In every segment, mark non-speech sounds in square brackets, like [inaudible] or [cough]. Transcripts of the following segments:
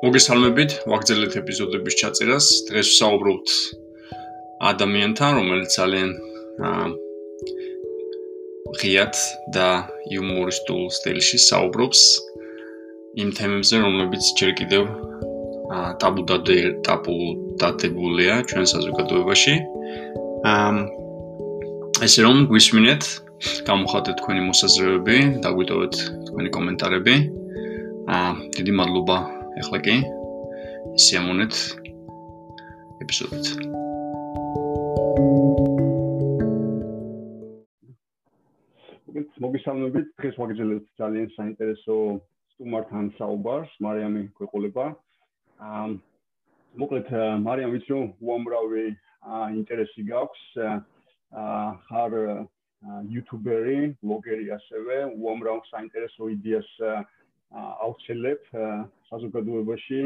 მოგესალმებით, ვაგრძელებთ ეპიზოდების ჩაწერას. დღეს ვსაუბრობთ ადამიანთან, რომელიც ძალიან ღიად და იუმორისტულ სტილში საუბრობს იმ თემებზე, რომლებიც ჯერ კიდევ აა ტაბუ ტაბუ დადებულია ჩვენ საზოგადოებაში. აა ესე რომ გვისმინეთ, გამოხატეთ თქვენი მოსაზრებები, დაგვიტოვეთ თქვენი კომენტარები. აა დიდი მადლობა ახლა კი სიამონეთ ეპიზოდით. მოგესალმებით დღეს ვაგრძელებთ ძალიან საინტერესო სტუმართან საუბარს მარიამი გვეყოლება. აა მოკლედ მარიამ ვიცი რომ უამრავი ინტერესი გაქვს. აა იუთუბერი, ბლოგერი ასევე, უამრავ საინტერესო იდეას აუცილებ საზოგადოებაში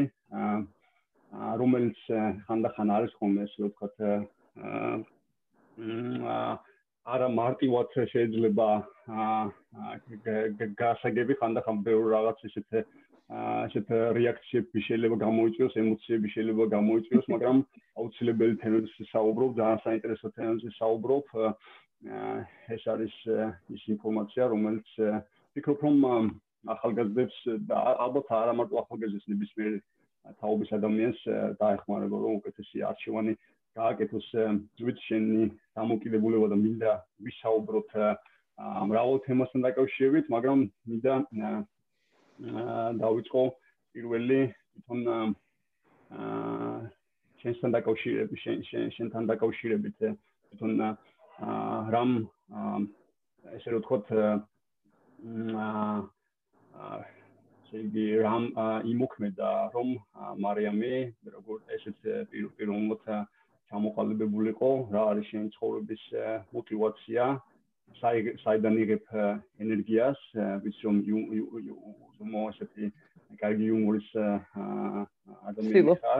რომელიც ხანდახან არის ხოლმე ესე ვთქვათ არა მარტივად შეიძლება გასაგები ხანდახან ბევრ რაღაც ისეთ ასეთ რეაქციები შეიძლება გამოიწვიოს, ემოციები შეიძლება გამოიწვიოს, მაგრამ აუცილებელი თემებზე საუბრობ, ძალიან საინტერესო თემებზე საუბრობ. ეს არის ის ინფორმაცია, რომელიც ვფიქრობ, რომ ახალგაზრდებს და ალბათ არა მარტო ახალგაზრდებს ნებისმიერ თაობის ადამიანს დაეხმარება რომ უკეთესი არჩევანი გააკეთოს ვიც შენი დამოკიდებულება და მინდა ვისაუბროთ მრავალ თემასთან დაკავშირებით მაგრამ მინდა დავიწყო პირველი თვითონ აა შენთან დაკავშირებით შენთან დაკავშირებით თვითონ რამ ესე რომ ვთქვათ აა ესე იგი რამ იმოქმედა რომ მარიამი როგორ ესეც პიროვნულად ჩამოყალიბებულიყო რა არის შენი ცხოვრების мотивация საიდან იღებ ენერგიას ვის რომ ზმო ესეთი კარგი იუმორის ადამიანი ხარ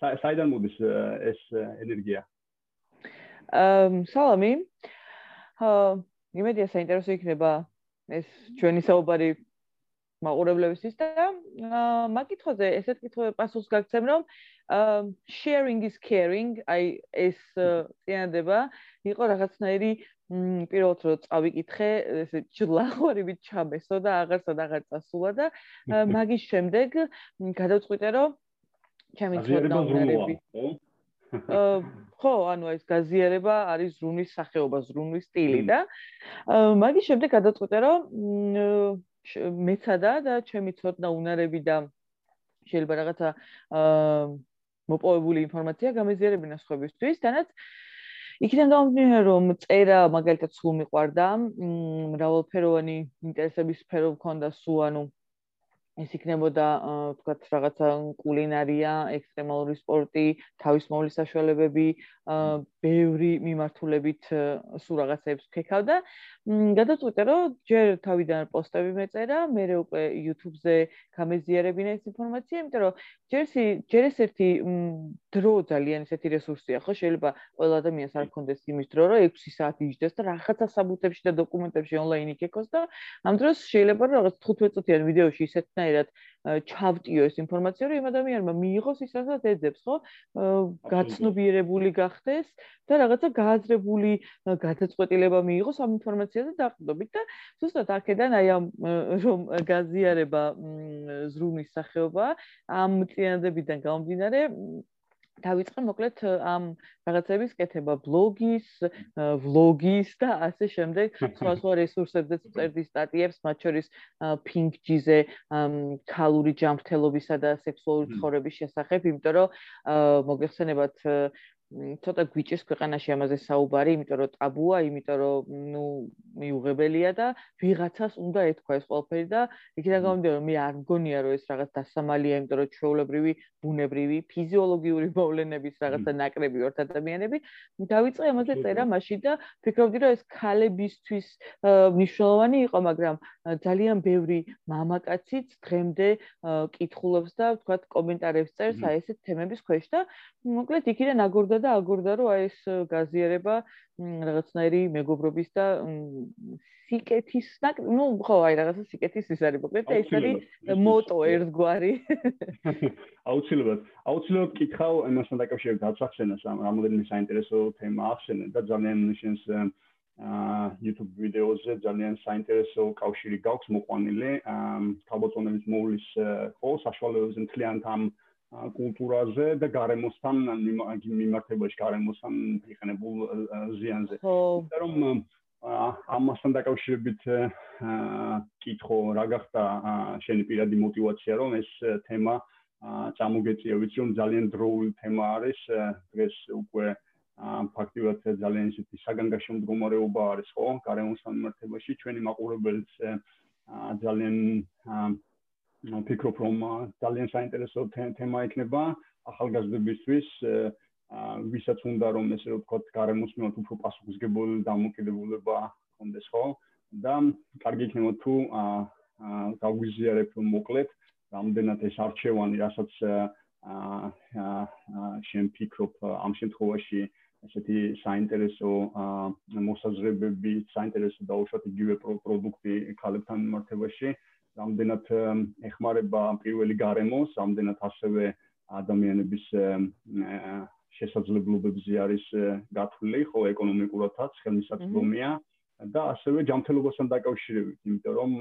საიდან მოდის ეს ენერგია? აა სალამი. აა იმედია საინტერესო იქნება ეს ჩვენი საუბარი მაყურებლებისთვის და მაგითხოვზე ესეთ კითხვებს პასუხს გაგცემ რომ sharing is caring აი ეს წინადება იყო რაღაცნაირი პირველად რო წავიკითხე ესე ჯლახვარებით ჩამესო და აღარსა და აღარ წასულა და [laughs] მაგის შემდეგ გადავწყვიტე რომ ჩემი ცოდნაები ხო, ანუ ეს გაზიარება არის ზრუნვის სახეობა, ზრუნვის სტილი და მაგის შემდეგ გადაწყვიტე რომ მეცადა და ჩემი ცოდნა უნარები და შეიძლება რაღაცა მოპოვებული ინფორმაცია გამეზიარებინა სხვებისთვის, თანაც იქიდან გამომდინარე რომ წერა მაგალითად სულ მიყვარდა, მრავალფეროვანი ინტერესების სფერო მქონდა სულ, ანუ ეს იქნებოდა თქვათ რაღაცა კულინარია, ექსტრემალური სპორტი, თავისმოვლის საშუალებები, ბევრი მიმართულებით სულ რაღაცებს ვქეკავდა. გადაწყვიტე რომ ჯერ თავიდან პოსტები მეწერა, მე უკვე YouTube-ზე გამეზიარებინა ეს ინფორმაცია, იმიტომ რომ ჯერ ეს ერთი დრო ძალიან ესეთი რესურსია, ხო? შეიძლება ყველა ადამიანს არ ქონდეს იმის დრო, რომ 6 საათი იჯდეს და რაღაცა საბუთებში და დოკუმენტებში ონლაინ იქეკოს და ამ დროს შეიძლება რომ რაღაც 15 წუთიან ვიდეოში ისეთნაირად ჩავტიო ეს ინფორმაცია, რომ იმ ადამიანმა მიიღოს ის, რასაც ეძებს, ხო? გაცნობიერებული გახდეს და რაღაცა გააზრებული გადაწყვეტილება მიიღოს ამ ინფორმაციაზე დაყრდნობით და ზუსტად აქედან აი ამ რომ გაზიარება ზრუნვის სახეობა ამ წინადებიდან გამომდინარე დავიწყე მოკლედ ამ რაღაცების კეთება. ბლოგის, ვლოგის და ასე შემდეგ. სხვა სხვა რესურსებზე წერდი სტატიებს, მათ შორის pink-ზე ქალური ჯანმრთელობისა და სექსუალური ცხოვრების შესახებ, იმიტომ რომ მოგეხსენებათ ცოტა გვიჭირს ქვეყანაში ამაზე საუბარი, იმიტომ რომ ტაბუა, იმიტომ რომ ნუ მიუღებელია და ვიღაცას უნდა ეთქვა ეს ყველაფერი და იქიდან გამომდინარე რომ მე არ მგონია რომ ეს რაღაც დასამალია, იმიტომ რომ ჩვეულებრივი, ბუნებრივი, ფიზიოლოგიური მოვლენების რაღაცა ნაკრები ვართ ადამიანები. დავიწყე ამაზე წერა მაშინ და ფიქრობდი რომ ეს ქალებისთვის მნიშვნელოვანი იყო, მაგრამ ძალიან ბევრი მამაკაციც დღემდე კითხულობს და ვთქვათ კომენტარებს წერს აი ესეთ თემების ქვეშ და მოკლედ იქიდან აგორდა და აგურდა რომ აი ეს გაზიარება რაღაცნაირი მეგობრობის და სიკეთის ნუ ხო აი რაღაცა სიკეთის ის არის მოკლედ ეს არის მოტო ერთგვარი. [laughs] აუცილებლად. აუცილებლად კითხავ ამასთან დაკავშირებით დაწახსენას ამ რამოდენიმე საინტერესო თემა ახსენე და ძალიან ნიშნს აა YouTube ვიდეოზე ძალიან საინტერესო კავშირი გაქვს მოყვანილი აა თავბოწონების მოვლის ხო საშუალებებზე მთლიანად ამ კულტურაზე და გარემოსთან მიმართებაში გარემოსთან იყენებულ ზიანზე. იმიტომ რომ ამასთან დაკავშირებით კითხო რა გახდა შენი პირადი мотиваცია რომ ეს თემა წამოგეწია. ვიცი რომ ძალიან დროული თემა არის დღეს უკვე ფაქტიურად ძალიან ისეთი საგანგაშო მდგომარეობა არის ხო? გარემოსთან მიმართებაში ჩვენი მაყურებელიც ძალიან ფიქრობ რომ ძალიან საინტერესო თემა იქნება ახალგაზრდებისთვის ვისაც უნდა რომ ესე ვთქვათ გარემოს მიმართ უფრო პასუხისგებელი დამოკიდებულება ჰქონდეს ხო? და კარგი იქნება თუ აა გაგვიზიარებ მოკლედ რამდენად ეს არჩევანი რასაც აა შენ ფიქრობ ამ შემთხვევაში ესეთი საინტერესო მოსაზრებები საინტერესო დაუშვათ იგივე პროდუქტი ქალებთან მიმართებაში რამდენად ეხმარება პირველი გარემოს რამდენად ასევე ადამიანების შესაძლებლობებზე არის გათვლილი, ხო, ეკონომიკურადაც ხელმისაწვდომია და ასევე ჯანმრთელობასთან დაკავშირებით, იმიტომ რომ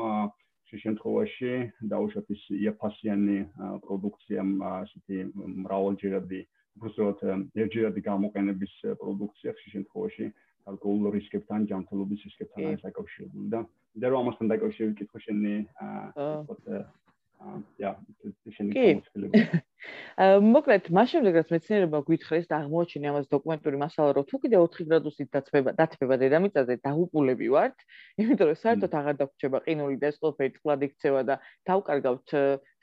შე შემთხვევაში დაუშვათ ის იაფასიანი პროდუქცია, ასეთი მრავალჯერადი, უბრალოდ ერთჯერადი გამოყენების პროდუქცია შე შემთხვევაში ალკოჰოლურ რისკებთან, ჯანმრთელობის რისკებთან არის დაკავშირებული და და რომ ამასთან დაკავშირებით კითხვა შენი აა აა შენი კონსულტაცია [laughs] მოკლედ, მას შემდეგ რაც მეცნიერება გვითხრეს და აღმოაჩინე ამას დოკუმენტური მასალა, რომ თუ კიდე 4 გრადუსით დათბება, დათბება დედამიწაზე, დაუყულები ვართ, იმიტომ რომ საერთოდ აღარ დაგვრჩება ყინული და ეს ყველაფერი წყლად იქცევა და დავკარგავთ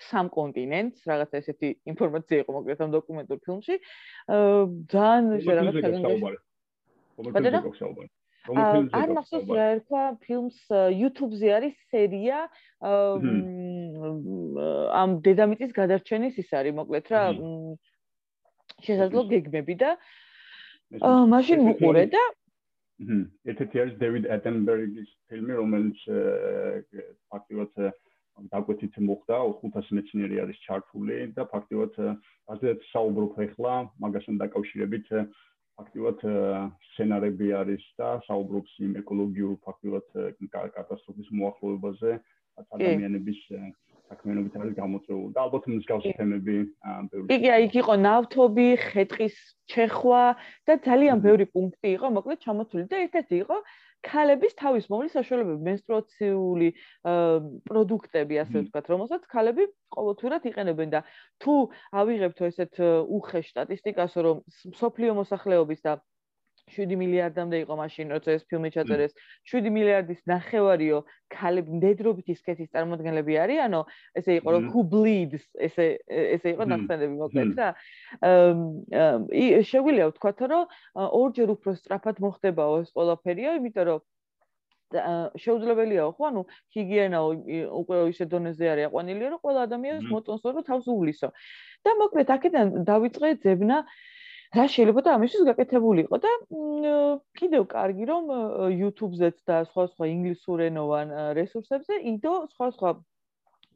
სამ კონტინენტს, რაღაცა ესეთი ინფორმაცია იყო მოკლედ ამ დოკუმენტურ ფილმში. აა ძალიან რაღაც კომენტარი გქონდა საუბარი. არ მახსოვს რა ერქვა ფილმს YouTube-ზე არის სერია ამ დედამიწის გადარჩენის ის არის მოკლედ რა შესაძლო გეგმები და მაშინ მიყურე და ერთ-ერთი არის დევიდ ატენბერგის ფილმი რომელიც ფაქტიურად დაგვეთით მოხდა 500 მეცნიერი არის ჩართული და ფაქტიურად ასე საუბრობ ახლა მაგასთან დაკავშირებით ფაქტიურად სცენარები არის და საუბრობს იმ ეკოლოგიურ ფაქტიურად კატასტროფის მოახლოებაზე ადამიანების საქმიანობით არის გამოწვეული. და ალბათ მსგავსი თემები ბევრი. იგი აი იქ იყო ნავთობი, ხეთხის ჩეხვა და ძალიან ბევრი პუნქტი იყო მოკლედ ჩამოთვლილი და ერთ-ერთი იყო ქალების თავის მომლის საშუალებები, მენსტრუაციული პროდუქტები, ასე ვთქვათ, რომელსაც ქალები ყოველთვირად იყენებენ და თუ ავიღებთ ესეთ უხეშ სტატისტიკას, რომ მსოფლიო მოსახლეობის და 7 მილიარდამდე იყო მაშინ როცა ეს ფილმი ჩაწერეს. 7 მილიარდის ნახევარიო ქალები ნედრობით ისკეთის წარმოადგენლები არიანო ესე იყო რომ who bleeds ესე ესე იყო ნახსენები მოკლედ რა აა შეგვიძლია ვთქვათ რომ ორჯერ უფრო სწრაფად მოხდებაო ეს ყველაფერიო იმიტომ რომ შეუძლებელიაო ხო ანუ ჰიგიენა უკვე ისე დონეზე არის აყვანილი რომ ყველა ადამიანს მოწონს რომ თავს უვლისო. და მოკლედ აქედან დავიწყე ძებნა რა შეიძლება და ამისთვის გაკეთებულიყო და კიდევ კარგი რომ YouTube-ზეც და სხვა სხვა ინგლისურენოვან რესურსებზე იდო სხვა სხვა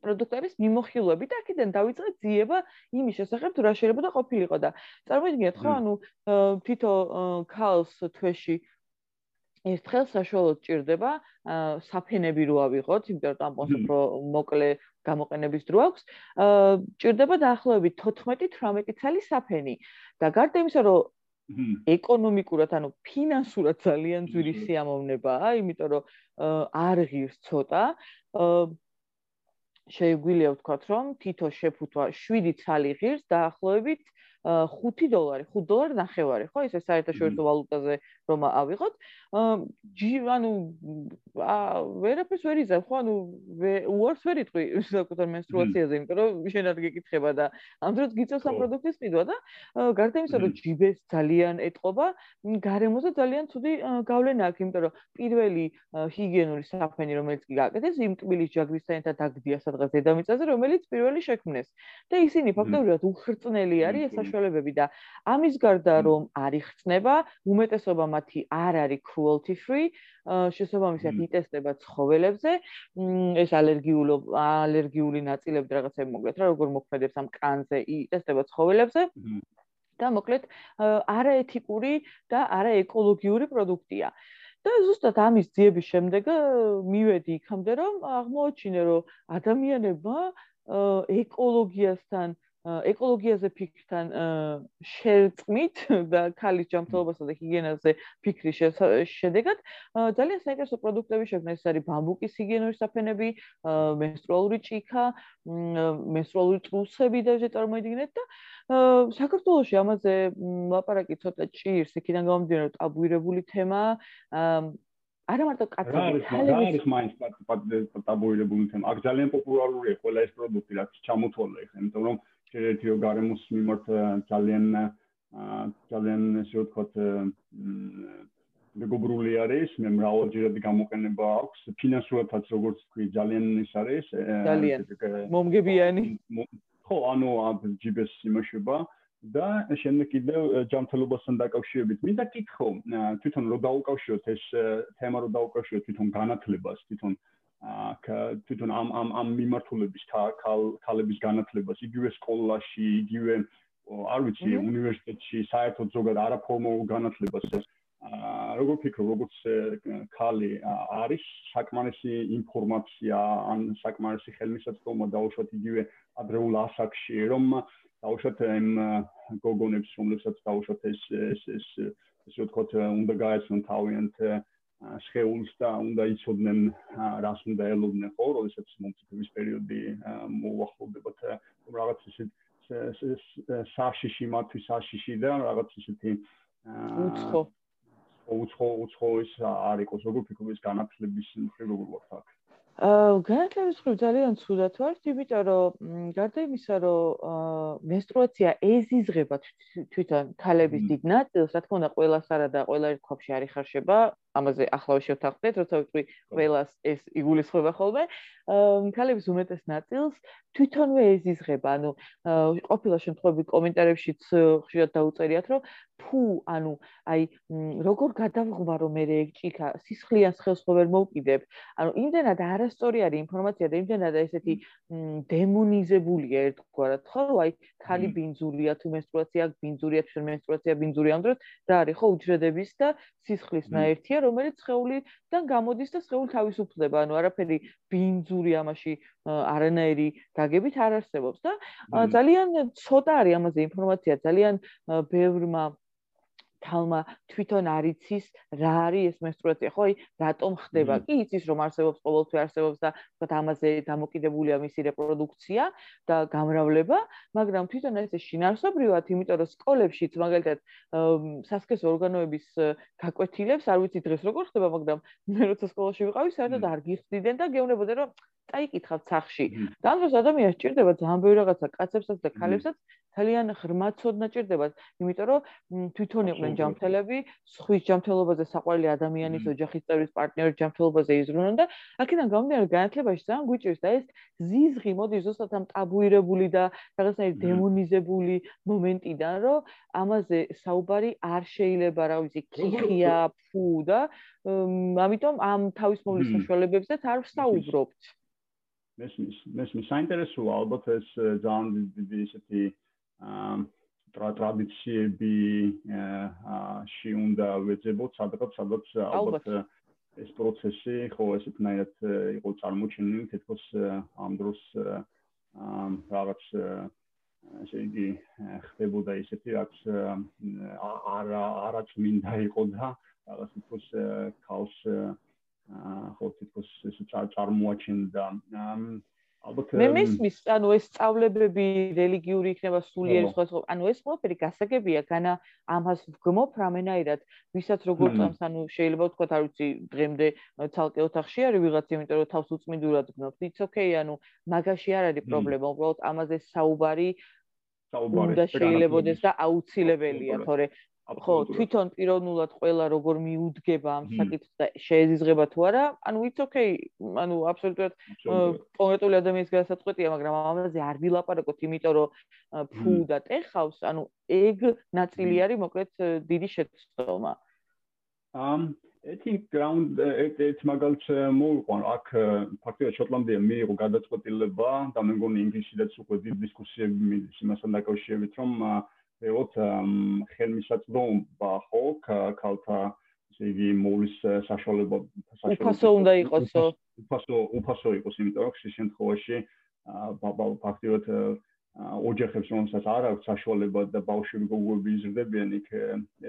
პროდუქტების მიმოხილვები და აქედან დავიწყე ძიება იმის შესახებ თუ რა შეიძლება და ყოფილიყო და წარმოიდგინეთ ხო ანუ თითო ქალს თვეში ერთხელ საშუალოდ ჭირდება საფენები რო ავიღოთ, იმიტომ რომ ტამპონს უფრო მოკლე გამოყენების დრო აქვს. ჭირდება დაახლოებით 14-18 წელი საფენი. და გარდა იმისა, რომ ეკონომიკურად, ანუ ფინანსურად ძალიან ძვირი სიამოვნებაა, იმიტომ რომ არ ღირს ცოტა. შეგვიძლია ვთქვათ, რომ თითო შეფუთვა 7 ცალი ღირს დაახლოებით 5 დოლარი, 5 დოლარი ნახევარი, ხო, ისე საერთაშორისო ვალუტაზე რომ ავიღოთ, ანუ ვერაფერს ვერ იზამ, ხო, ანუ უარს ვერ იტყვი საკუთარ მენსტრუაციაზე, იმიტომ რომ შენ არ გეკითხება და ამ დროს გიწევს ამ პროდუქტის ყიდვა და გარდა იმისა, რომ ჯიბეს ძალიან ეტყობა, გარემოზე ძალიან ცუდი გავლენა აქვს, იმიტომ რომ პირველი ჰიგიენური საფენი, რომელიც კი გააკეთეს, იმ ტკბილის ჯაგრისთან ერთად დაგდია სადღაც დედამიწაზე, რომელიც პირველი შექმნეს. და ისინი ფაქტობრივად უხრწნელი არის ეს საშუალებები და ამის გარდა რომ არის ხწნება უმეტესობა მათი არ არის cruelty free შესაბამისად იტესტება ცხოველებზე. ეს ალერგიულო ალერგიული ნაწილები რაღაცები მოკლედ რა როგორ მოქმედებს ამ კანზე იტესტება ცხოველებზე. და მოკლედ არაეთიკური და არაეკოლოგიური პროდუქტია. და ზუსტად ამის ძიების შემდეგ მივედი იქამდე რომ აღმოაჩინე რომ ადამიანებმა ეკოლოგიასთან ეკოლოგიაზე ფიქრთან შერწმით და ქალის ჯანმრთელობასა და ჰიგიენაზე ფიქრის შედეგად ძალიან საინტერესო პროდუქტები შექმნა ეს არის ბამბუკის ჰიგიენური საფენები, მენსტრუალური ჭიქა, მენსტრუალური ტრუსები და წარმოიდგინეთ და საქართველოში ამაზე ლაპარაკი ცოტა ჭირს, იქიდან გამომდინარე რომ ტაბუირებული თემაა. არა მარტო კაცები, ხალხი არის მაინც ტაბუირებული თემა. აქ ძალიან პოპულარულია ყველა ეს პროდუქტი, რაც ჩამოთვალა ხა, იმიტომ რომ შეიძლება გარემოს მიმართ ძალიან ძალიან ისე ვთქვათ მეგობრული არის, მე მრავალჯერადი გამოყენება აქვს, ფინანსურადაც როგორც თქვი, ძალიან ის არის. ძალიან მომგებიანი. ხო, ანუ ჯიბეს იმაშება და შემდეგ კიდევ ჯანმრთელობასთან დაკავშირებით. მინდა კითხო, თვითონ რო დაუკავშიროთ ეს თემა რო დაუკავშიროთ თვითონ განათლებას, თვითონ აქ თვითონ ამ ამ ამ მიმართულების ქალების განათლებას იგივე სკოლაში, იგივე არ ვიცი, უნივერსიტეტში, საერთოდ ზოგადად არაფორმალურ განათლებას აა როგორ ფიქრობ, როგორც ქალი არის საკმარისი ინფორმაცია ან საკმარისი ხელმისაწვდომობა დაუშვათ იგივე ადრეულ ასაკში, რომ დაუშვათ იმ გოგონებს, რომლებსაც დაუშვათ ეს ეს ეს ესე ვთქვათ, უნდა გაეცნონ თავიანთ შეეულს და უნდა იცოდნენ რას უნდა ელოდნენ ხო, როდესაც მომწიფების პერიოდი მოუახლოვდებათ რაღაც ისე საშიში მათთვის საშიში და რაღაც ისეთი უცხო. უცხო უცხო ის არ იყოს როგორ ფიქრობთ განათლების მხრივ როგორ ვარ აქ განათლების მხრივ ძალიან ცუდად ვარ, იმიტომ რომ გარდა იმისა, რომ მენსტრუაცია ეზიზღება თვითონ ქალების დიდ ნაწილს, რა თქმა უნდა, ყველას არა და ყველა ერთ ქვაბში არ იხარშება, ამაზე ახლავე შევთანხმდეთ, როცა ვიტყვი ყველას ეს იგულისხმება ხოლმე. ქალების უმეტეს ნაწილს თვითონვე ეზიზღება, ანუ ყოფილა შემთხვევები კომენტარებშიც ხშირად დაუწერიათ, რომ ფუ, ანუ აი როგორ გადავღმარო მე ეგ ჭიქა, სისხლიანს ხელს ხო ვერ მოვკიდებ. ანუ იმდენად არასწორი არის ინფორმაცია და იმდენად ესეთი დემონიზებულია ერთგვარად, ხო? აი ქალი ბინძურია თუ menstruatsiya ბინძურია, თუ menstruatsiya ბინძურია, ამ დროს რა არის ხო უჯრედების და სისხლის ნაერთია, რომელიც სხეულიდან გამოდის და სხეული თავისუფლდება, ანუ არაფერი ბინძური ამაში არანაირი გაგებით არ არსებობს და ძალიან ცოტა არის ამაზე ინფორმაცია, ძალიან ბევრმა თალმა თვითონ არიცის რა არის ეს menstruatsiya ხო აი რატომ ხდება? კი იცის რომ არსებობს ყოველთვის არსებობს და თქვა ამაზე დამოკიდებულია მისი რეპროდუქცია და გამრავლება მაგრამ თვითონ ეს შინაარსობრივად იმიტომ რომ სკოლებშიც მაგალითად სასქესო ორგანოების გაკვეთილებს არ ვიცი დღეს როგორ ხდება მაგრამ მე როცა სკოლაში ვიყავი საერთოდ არ გიხდიდნენ და გეუბნებოდნენ რომ წაიკითხავთ სახში. და ამ დროს ადამიანს ჭირდება ძალიან ბევრი რაღაცა, კაცებსაც და ქალებსაც ძალიან ღრმა ცოდნა ჭირდებათ, იმიტომ რომ თვითონ იყვნენ ჯანმრთელები, სხვის ჯანმრთელობაზე საყვარელი ადამიანის ოჯახის წევრის პარტნიორის ჯანმრთელობაზე იზრუნონ და აქედან გამომდინარე განათლებაში ძალიან გვიჭირს და ეს ზიზღი მოდის ზუსტად ამ ტაბუირებული და რაღაცნაირი დემონიზებული მომენტიდან, რომ ამაზე საუბარი არ შეიძლება, რა ვიცი, კიხია, ფუ და ამიტომ ამ თავისმოვლის საშუალებებზე არ ვსაუბრობთ. მესმის მესმის საინტერესოა ალბათ ეს ძალიან დიდი ისეთი აა ტრადიციები აა ში უნდა ვეძებოთ სადღაც სადღაც ალბათ. ეს პროცესი ხო ესეთნაირად იყო წარმოჩენილი თითქოს ამ დროს აა რაღაც ესე იგი ხდებოდა ისეთი რაც არა არა წმინდა იყო და რაღაც თითქოს ქაოს აა ხო თითქოს ეს წარმოაჩენდა ალბათ მე მისმის ანუ ეს სწავლებები რელიგიური იქნება სულიერი სხვა სხვა ანუ ეს ყველაფერი გასაგებია განა ამას ვგმობ რამენაირად. ვისაც როგორ წამს ანუ შეიძლება ვთქვა არ ვიცი დღემდე ცალკე ოთახში არის ვიღაც იმიტომ რომ თავს უწმინდურად გნობ it's okay ანუ მაგაში არ არის პრობლემა უბრალოდ ამაზე საუბარი საუბარი და შეიძლება და აუცილებელია თორე ხო თვითონ პიროვნულად ყველა როგორ მიუდგება ამ საკითხს და შეეზიზღება თუ არა ანუ it's okay ანუ აბსოლუტურად კონკრეტული ადამიანის განსაწყვეტია მაგრამ ამაზე არ ვილაპარაკოთ იმიტომ რომ ფუ და ტეხავს ანუ ეგ ნაწილი არის მოკლედ დიდი შეცდომა ამ think ground it's მაგალთ მოიყვან აქ ფაქტია შოტლანდია მიიღო გადაწყვეტილება და მე მგონი ინგლისშიც უკვე დიდი დისკუსიები მიდის იმასთან დაკავშირებით რომ ეოთ ხელმისაწვდომობა ხო ქალთა ესე იგი მოვლის საშუალება საშუალება უნდა იყოსო უფასო უფასო იყოს იმიტომ რომ ეს შემთხვევაში ბაბა ფაქტიოთ ოჯახებს რომელსაც არ აქვს საშუალება და ბავშვები გოგოები იზრდებიან იქ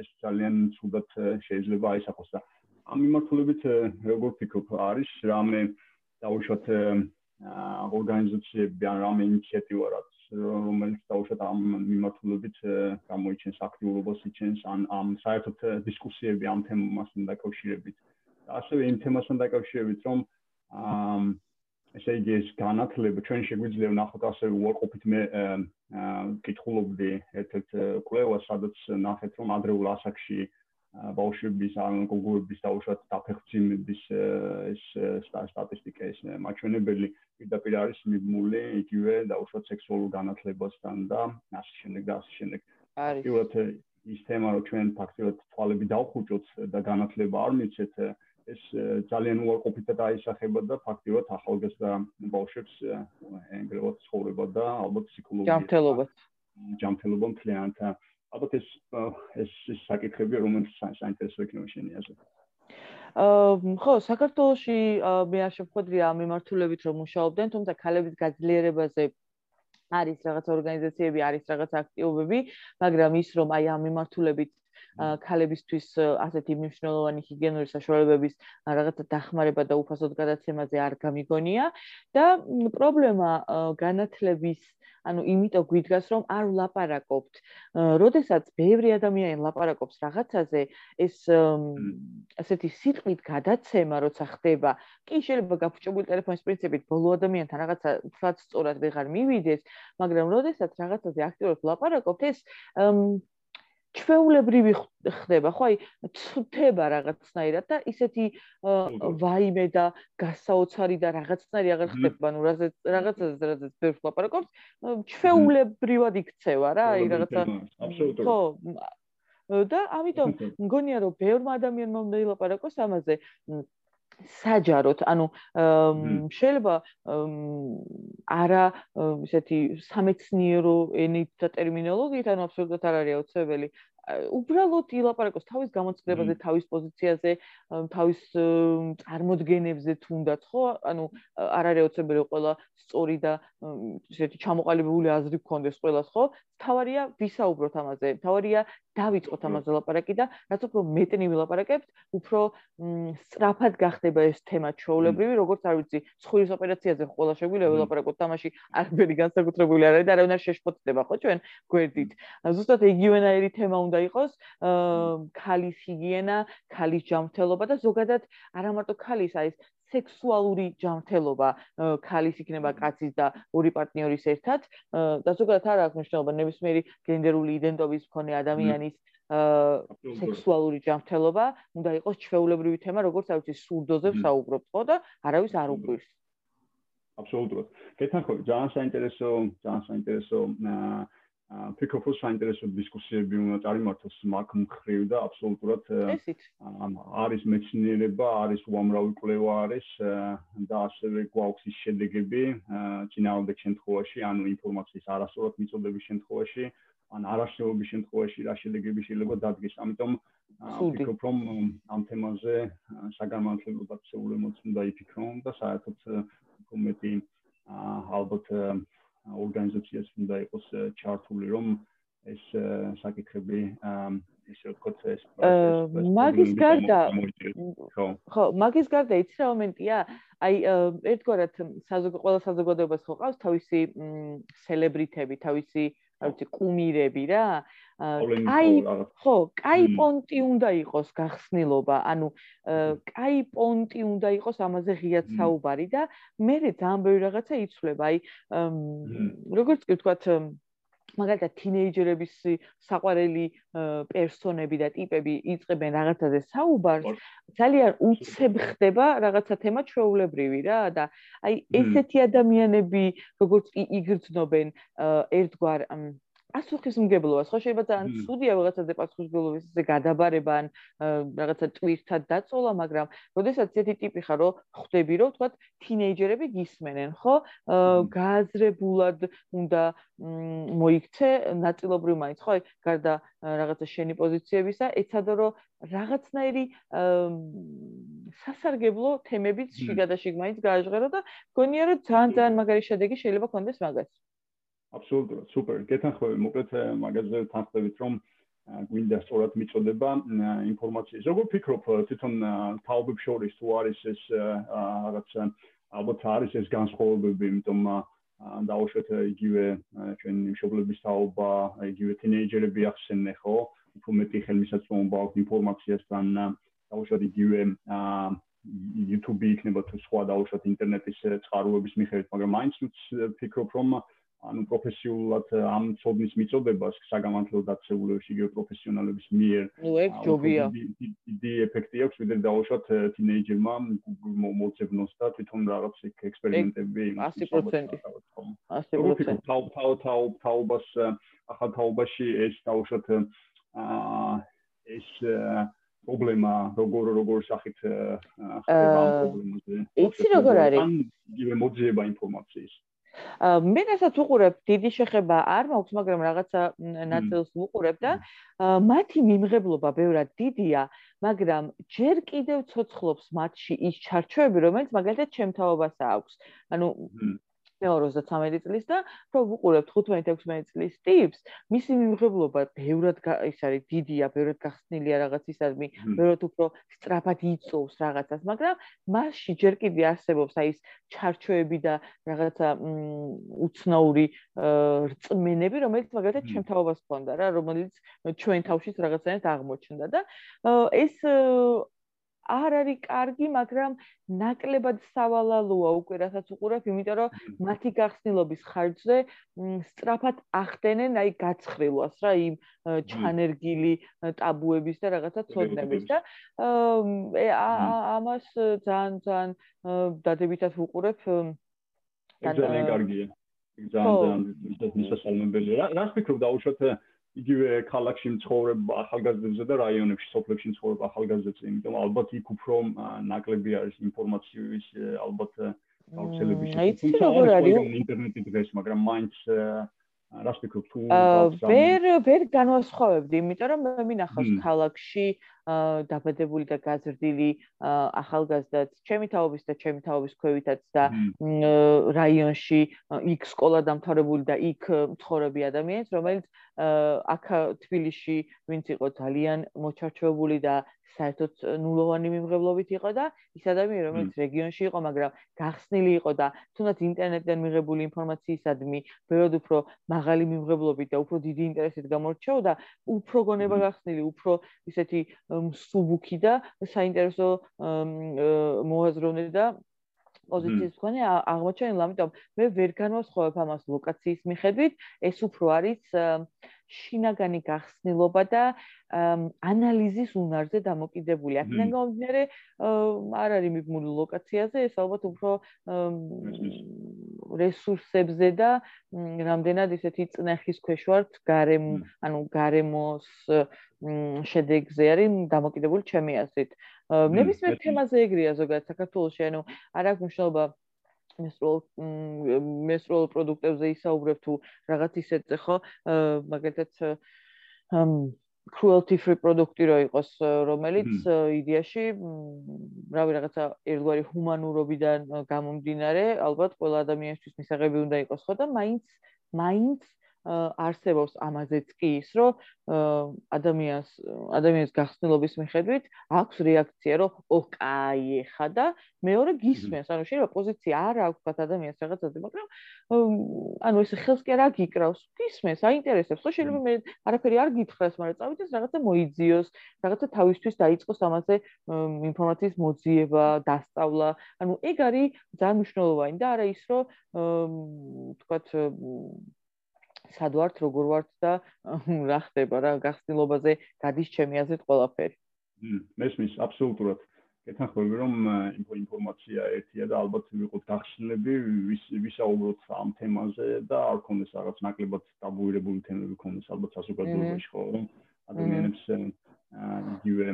ეს ძალიან ცუდად შეიძლება აისახოს და ამ მიმართულებით როგორ ფიქრობ არის რამე დაუშვათ ორგანიზაციები ან რამე ინიციატივა რაც რომელიც დაუშვათ ამ მიმართულებით გამოიჩენს აქტიურობას იჩენს ან ამ საერთოდ დისკუსიები ამ თემასთან დაკავშირებით. ასევე იმ თემასთან დაკავშირებით, რომ აა ესე იგი ეს განათლება ჩვენ შეგვიძლია ვნახოთ ასევე უარყოფით მე კითხულობდი ერთ-ერთ კვლევას, სადაც ნახეთ, რომ ადრეულ ასაკში აა ბავშვების ან გოგოების დაუშვათ დაფეხმძიმების ეს სტატისტიკა ეს მაჩვენებელი პირდაპირ არის მიბმული იგივე დაუშვათ სექსუალურ განათლებასთან და ასე შემდეგ და ასე შემდეგ. არის. პირველად ის თემა რომ ჩვენ ფაქტიურად თვალები დავხუჭოთ და განათლება არ მიცეთ ეს ძალიან უარყოფითად აისახება და ფაქტიურად ახალგაზრდა ბავშვებს ენგრევად ცხოვრება და ალბათ ფსიქოლოგია ჯანმრთელობა ჯანმრთელობა მთლიანად ალბათ ეს ეს საკითხები რომელიც საინტერესო იქნება შენი აზრით. აა ხო, საქართველოში მე არ შეხვედრია მიმართულებით რომ მუშაობდნენ, თუმცა ქალების გაძლიერებაზე არის რაღაც ორგანიზაციები, არის რაღაც აქტივობები, მაგრამ ის რომ აი ამ მიმართულებით ქალებისთვის ასეთი მნიშვნელოვანი ჰიგიენური საშუალებების რაღაცა დახმარება და უფასოდ გადაცემაზე არ გამიგონია და პრობლემა განათლების ანუ იმიტომ გვიდგას რომ არ ვლაპარაკობთ. როდესაც ბევრი ადამიანი ლაპარაკობს რაღაცაზე, ეს ასეთი სიტყვით გადაცემა როცა ხდება, კი შეიძლება გაფუჭებული ტელეფონის პრინციპით ბოლო ადამიანთან რაღაცა თქვაც სწორად ვეღარ მივიდეს, მაგრამ როდესაც რაღაცაზე აქტიურად ვლაპარაკობთ, ეს ჩვეულებრივი ხდება, ხო? აი, ცუთება რაღაცნაირად და ისეთი ვაიმე და გასაოცარი და რაღაცნაირი აღარ ხდება, ანუ რაღაც რაღაცაზე რაღაც ბევრს ლაპარაკობს, ჩვეულებრივად იქცევა რა, აი რაღაცა ხო და ამიტომ მგონია რომ ბევრ ადამიანმა უნდა ილაპარაკოს ამაზე საჯაროდ, ანუ შეიძლება არა ისეთი სამეცნიერო ენით და ტერმინოლოგიით, ანუ აბსოლუტურად არ არის აუცილებელი. უბრალოდ ილაპარაკოს თავის გამოცხადებაზე, თავის პოზიციაზე, თავის წარმოდგენებზე თუნდაც, ხო? ანუ არ არის აუცილებელი ყველა სწორი და ისეთი ჩამოყალიბებული აზრი გქონდეს ყველას, ხო? თავარია ვისაუბროთ ამაზე. თავარია დავიწყოთ ამაზე ლაპარაკი და რაც უფრო მეტნი ვილაპარაკებთ, უფრო სწრაფად გახდება ეს თემა ჩაოლებრივი, როგორც არ ვიცი, სხვის ოპერაციაზე ყველა შეგვიძლია ვილაპარაკოთ, თამაში არაფერი განსაკუთრებული არ არის და არავინ არ შეშფოთდება, ხო ჩვენ გვერდით. ზუსტად იგივენაირი თემა უნდა იყოს, ქალის ჰიგიენა, ქალის ჯანმრთელობა და ზოგადად არა მარტო ქალის, აი ეს სექსუალური ჯანმრთელობა ქალის იქნება კაცის და ორი პარტნიორის ერთად და ზოგადად არ აქვს მნიშვნელობა ნებისმიერი გენდერული იდენტობის მქონე ადამიანის სექსუალური ჯანმრთელობა უნდა იყოს ჩვეულებრივი თემა როგორც არ ვიცი სურდოზე ვსაუბრობ ხო და არავის არ უკვირს. აბსოლუტურად. გეთანხმები ძალიან საინტერესო ძალიან საინტერესო ფიქრობ საინტერესო დისკუსიები უნდა წარიმართოს მაგ მხრივ და აბსოლუტურად არის მეცნიერება, არის უამრავი კვლევა არის და ასევე გვაქვს ის შედეგები წინააღმდეგ შემთხვევაში, ანუ ინფორმაციის არასწორად მიწოდების შემთხვევაში, ან არასწორობის შემთხვევაში რა შედეგები შეიძლება დადგეს. ამიტომ ფიქრობ რომ ამ თემაზე საგანმანათლებლო შეულემოც უნდა იფიქრონ და საერთოდ კომიტეტი ალბათ ორგანიზაციას უნდა იყოს ჩართული რომ ეს საკითხები ისე ვთქვათ ეს მაგის გარდა ხო. ხო მაგის გარდა იცი რა მომენტია? აი ერთგვარად საზოგადო ყველა საზოგადოებას ხო ყავს თავისი სელებრიტები თავისი რა ვიცი კუმირები რა აი ხო კაი პონტი უნდა იყოს გახსნილობა ანუ კაი პონტი უნდა იყოს ამაზე ღიად საუბარი და მე ძალიან ბევრი რაღაცა იცვლება. აი როგორც კი ვთქვათ მაგალითად თინეიჯერების საყვარელი პერსონები და ტიპები იწყებენ რაღაცაზე საუბარს ძალიან უცებ ხდება რაღაცა თემა ჩვეულებრივი რა და აი ესეთი ადამიანები როგორც კი იგრძნობენ ერთგვარ პასუხისმგებლობას ხო? შეიძლება ძალიან ცუდია რაღაცაზე პასუხისმგებლობის ესე გადაბარება ან რაღაცა ტვირთად დაწოლა მაგრამ როდესაც ესეთი ტიპი ხარ რომ ხვდები რომ თქვა თინეიჯერები გისმენენ ხო? გააზრებულად უნდა მოიქცე ნაწილობრივ მაინც ხო? აი გარდა რაღაცა შენი პოზიციებისა ეცადო რომ რაღაცნაირი სასარგებლო თემებიც შიგადაშიგ მაინც გააჟღერო და გონია რომ ძალიან ძალიან მაგარი შედეგი შეიძლება კონდეს მაგას აბსოლუტურად სუპერ. გეთანხმები, მოკლედ მაგაზე თანხმდებით, რომ გვინდა სწორად მიწოდება ინფორმაციის. როგორ ფიქრობ, თვითონ თაობებს შორის თუ არის ეს რაღაც ალბათ არის ეს განსხვავებები, იმიტომ დაუშვეთ იგივე ჩვენ მშობლების თაობა, იგივე თინეიჯერები ახსენე ხო? უფრო მეტი ხელმისაწვდომობა აქვს ინფორმაციასთან, დაუშვეთ იგივე YouTube იქნება თუ სხვა დაუშვათ ინტერნეტის წყაროების მიხედვით, მაგრამ მაინც ვფიქრობ, რომ ანუ პროფესიულად ამ ცოდნის მიწოდებას საგამართლო დაწესებულებში იგივე პროფესიონალების მიერ ნუ ეგ ჯობია. დიდი ეფექტი აქვს ვიდრე დაუშვათ თინეიჯერმა მოძებნოს და თვითონ რაღაც ექსპერიმენტები 100% 100% თაუ თაუ თაუ თაუბას ახალ თაუბაში ეს დაუშვათ აა ეს პრობლემა როგორ როგორ სახით ხდება პრობლემაზე. იცი როგორ არის? ან იგივე მოძიება ინფორმაციის მე რასაც უყურებ, დიდი შეხება არ მაქვს, მაგრამ რაღაცა ნაწილს ვუყურებ და მათი მიმღებლობა ბევრად დიდია, მაგრამ ჯერ კიდევ ცოცხლობს მათში ის ჩარჩოები, რომელიც მაგალითად ჩემთაობას აქვს. ანუ მეორე 33 წლის და რო ვუყურებთ 15-16 წლის ტიპს, მისი მიმღებლობა ბევრად ის არის დიდია, ბევრად გახსნილია რაღაცისადმი, ბევრად უფრო სწრაფად იწოვს რაღაცას, მაგრამ მასში ჯერ კიდე არსებობს აი ეს ჩარჩოები და რაღაცა უცნაური რწმენები, რომელიც მაგალითად ჩემთაობას ქონდა რა, რომელიც ჩვენ თავშიც რაღაცნაირად აღმოჩნდა და ეს არ არის კარგი, მაგრამ ნაკლებად სავალალოა უკვე რასაც უყურებ, იმიტომ რომ მათი გახსნილობის ხარჯზე სწრაფად ახდენენ აი გაცხრილვას რა იმ ჩანერგილი ტაბუების და რაღაცა ცოდნების და ამას ძალიან ძალიან დადებითად უყურებ ძალიან კარგია. ძალიან ძალიან მისასალმებელია. რა ვფიქრობ დაუშვათ იგივე ქალაქში მცხოვრებ ახალგაზრდებზე და რაიონებში, სოფლებში მცხოვრებ ახალგაზრდებზე, იმიტომ ალბათ იქ უფრო ნაკლები არის ინფორმაციის ალბათ გავრცელების. აი, ის როგორ არის ინტერნეტი დღეს, მაგრამ მაინც რას ფიქრობ თუ ვერ ვერ განვასხვავებდი, იმიტომ რომ მე მინახავს ქალაქში დაბადებული და გაზრდილი ახალგაზრდაც, ჩემი თაობის და ჩემი თაობის ქვევითაც და რაიონში იქ სკოლა დამთავრებული და იქ მცხოვრები ადამიანს, რომელიც აქ თბილისში ვინც იყო ძალიან მოჩარჩოებული და საერთოდ ნულოვანი მიმღებლობით იყო და ის ადამიანი რომელიც რეგიონში იყო, მაგრამ გახსნილი იყო და თუნდაც ინტერნეტიდან მიღებული ინფორმაციისადმი ბევრად უფრო მაღალი მიმღებლობით და უფრო დიდი ინტერესით გამორჩეოდა, უფრო გონება გახსნილი, უფრო ისეთი მსუბუქი და საინტერესო მოაზროვნე და პოზიციის მქონე აღმოჩენილ, ამიტომ მე ვერ განვასხვავებ ამას ლოკაციის მიხედვით, ეს უფრო არის შინაგანი გახსნილობა და ანალიზის უნარზე დამოკიდებული. აქედან გამომდინარე, არ არის მიბმული ლოკაციაზე, ეს ალბათ უფრო რესურსებზე და რამდენად ისეთი წნეხის ქვეშ ვართ გარემ, ანუ გარემოს შედეგზე არის დამოკიდებული ჩემი აზრით. ნებისმიერ თემაზე ეგრეა ზოგადად საქართველოში, ანუ არ აქვს მნიშვნელობა მესროლ მესროლ პროდუქტებზე ისაუბრებ თუ რაღაც ისეთზე ხო მაგალითად cruelty free პროდუქტი რო იყოს რომელიც იდეაში რავი რაღაცა ერთგვარი ჰუმანურობიდან გამომდინარე ალბათ ყველა ადამიანისთვის მისაღები უნდა იყოს ხო? და მაინც მაინც არსებობს ამაზეც კი ის, რომ ადამიანს ადამიანის გახსნილობის მიხედვით აქვს რეაქცია, რომ ოჰ, კაი, ხა და მეორე გისმენს, ანუ შეიძლება პოზიცია არ აქვს თქვა ადამიანს რაღაცაზე, მაგრამ ანუ ეს ხელს კი არ აგიკრავს, გისმენს, აინტერესებს, ხო შეიძლება მე არაფერი არ გითხრას, მაგრამ წავიდეს რაღაცა მოიძიოს, რაღაცა თავისთვის დაიწყოს ამაზე ინფორმაციის მოძიება, დასწავლა. ანუ ეგ არის ძალიან მნიშვნელოვანი და არა ის, რომ თქვათ სად ვართ, როგორ ვართ და რა ხდება რა გახსნილობაზე გადის ჩემი აზრით ყველაფერი. მესმის აბსოლუტურად. კეთახმები რომ ინფორმაცია ერთია და ალბათ ვიყოთ გახსნილები ვის ვისაუბროთ ამ თემაზე და არ ქონდეს რაღაც ნაკლებად ტაბუირებული თემები ქონდეს ალბათ საზოგადოებაში ხო რომ ადამიანებს იგივე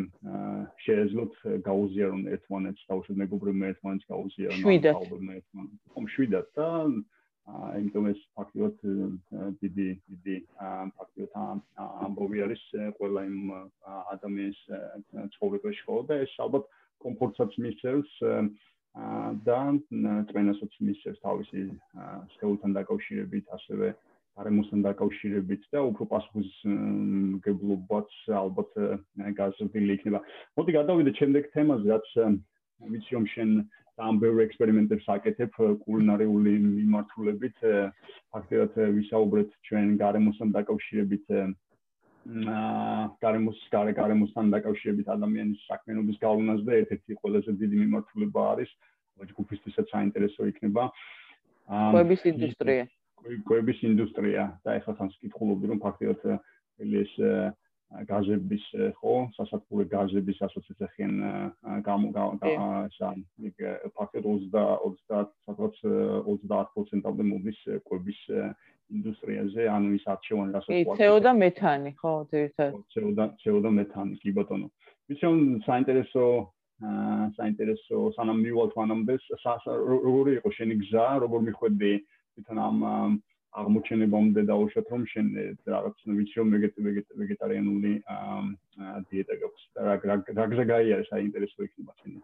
შეეძლოთ გაუზიარონ ერთმანეთს, თავშე მეგობრებმა ერთმანეთს გაუზიარონ, ალბათ ერთმანეთს. ხომ შვიდად და აიმიტომ ეს ფაქტიურად დიდი დიდი ფაქტიურად ამბობი არის ყველა იმ ადამიანის ცხოვრებაში ხო და ეს ალბათ კომფორტსაც მისცემს და ტრენასაც მისცემს თავისი შეულთან დაკავშირებით ასევე არემოსთან დაკავშირებით და უფრო პასუხისმგებლობაც ალბათ გაზრდილი იქნება. მოდი გადავიდეთ შემდეგ თემაზე, რაც ვიცი რომ შენ ამ ბევრ ექსპერიმენტებს აკეთებ კულინარიული მიმართულებით ფაქტობრივად ვისაუბრეთ ჩვენ გარემოსთან დაკავშირებით აა გარემოს გარე გარემოსთან დაკავშირებით ადამიანის საქმიანობის გავლენას და ერთ-ერთი ყველაზე დიდი მიმართულება არის ჯგუფისთვისაც საინტერესო იქნება. აა კვების ინდუსტრია. კვების ინდუსტრია. და ეხლა თან ვკითხულობდი რომ ფაქტობრივად ეს გაზების ხო სასათბურე გაზების ასოციაცია ხენ გამო სა იქ ფაქტობრივად 20 სადღაც 30%-ამდე მოდის კვების ინდუსტრიაზე, ანუ ის არჩევანი რასაც ვაკეთებ. კი, CO და მეთანი, ხო, ძირითადად. CO და CO და მეთანი, კი ბატონო. ვიცი, საინტერესო აა საინტერესო სანამ მივალთ მანამდე, როგორი იყო შენი გზა, როგორ მიხვედი თვითონ ამ აღმოჩენებამდე დაუშვათ რომ შენ რაღაც ვიცი რომ ვეგეტარიანული დიეტა გაქვს და რა რა გზა გაიარა საინტერესო იქნება შენი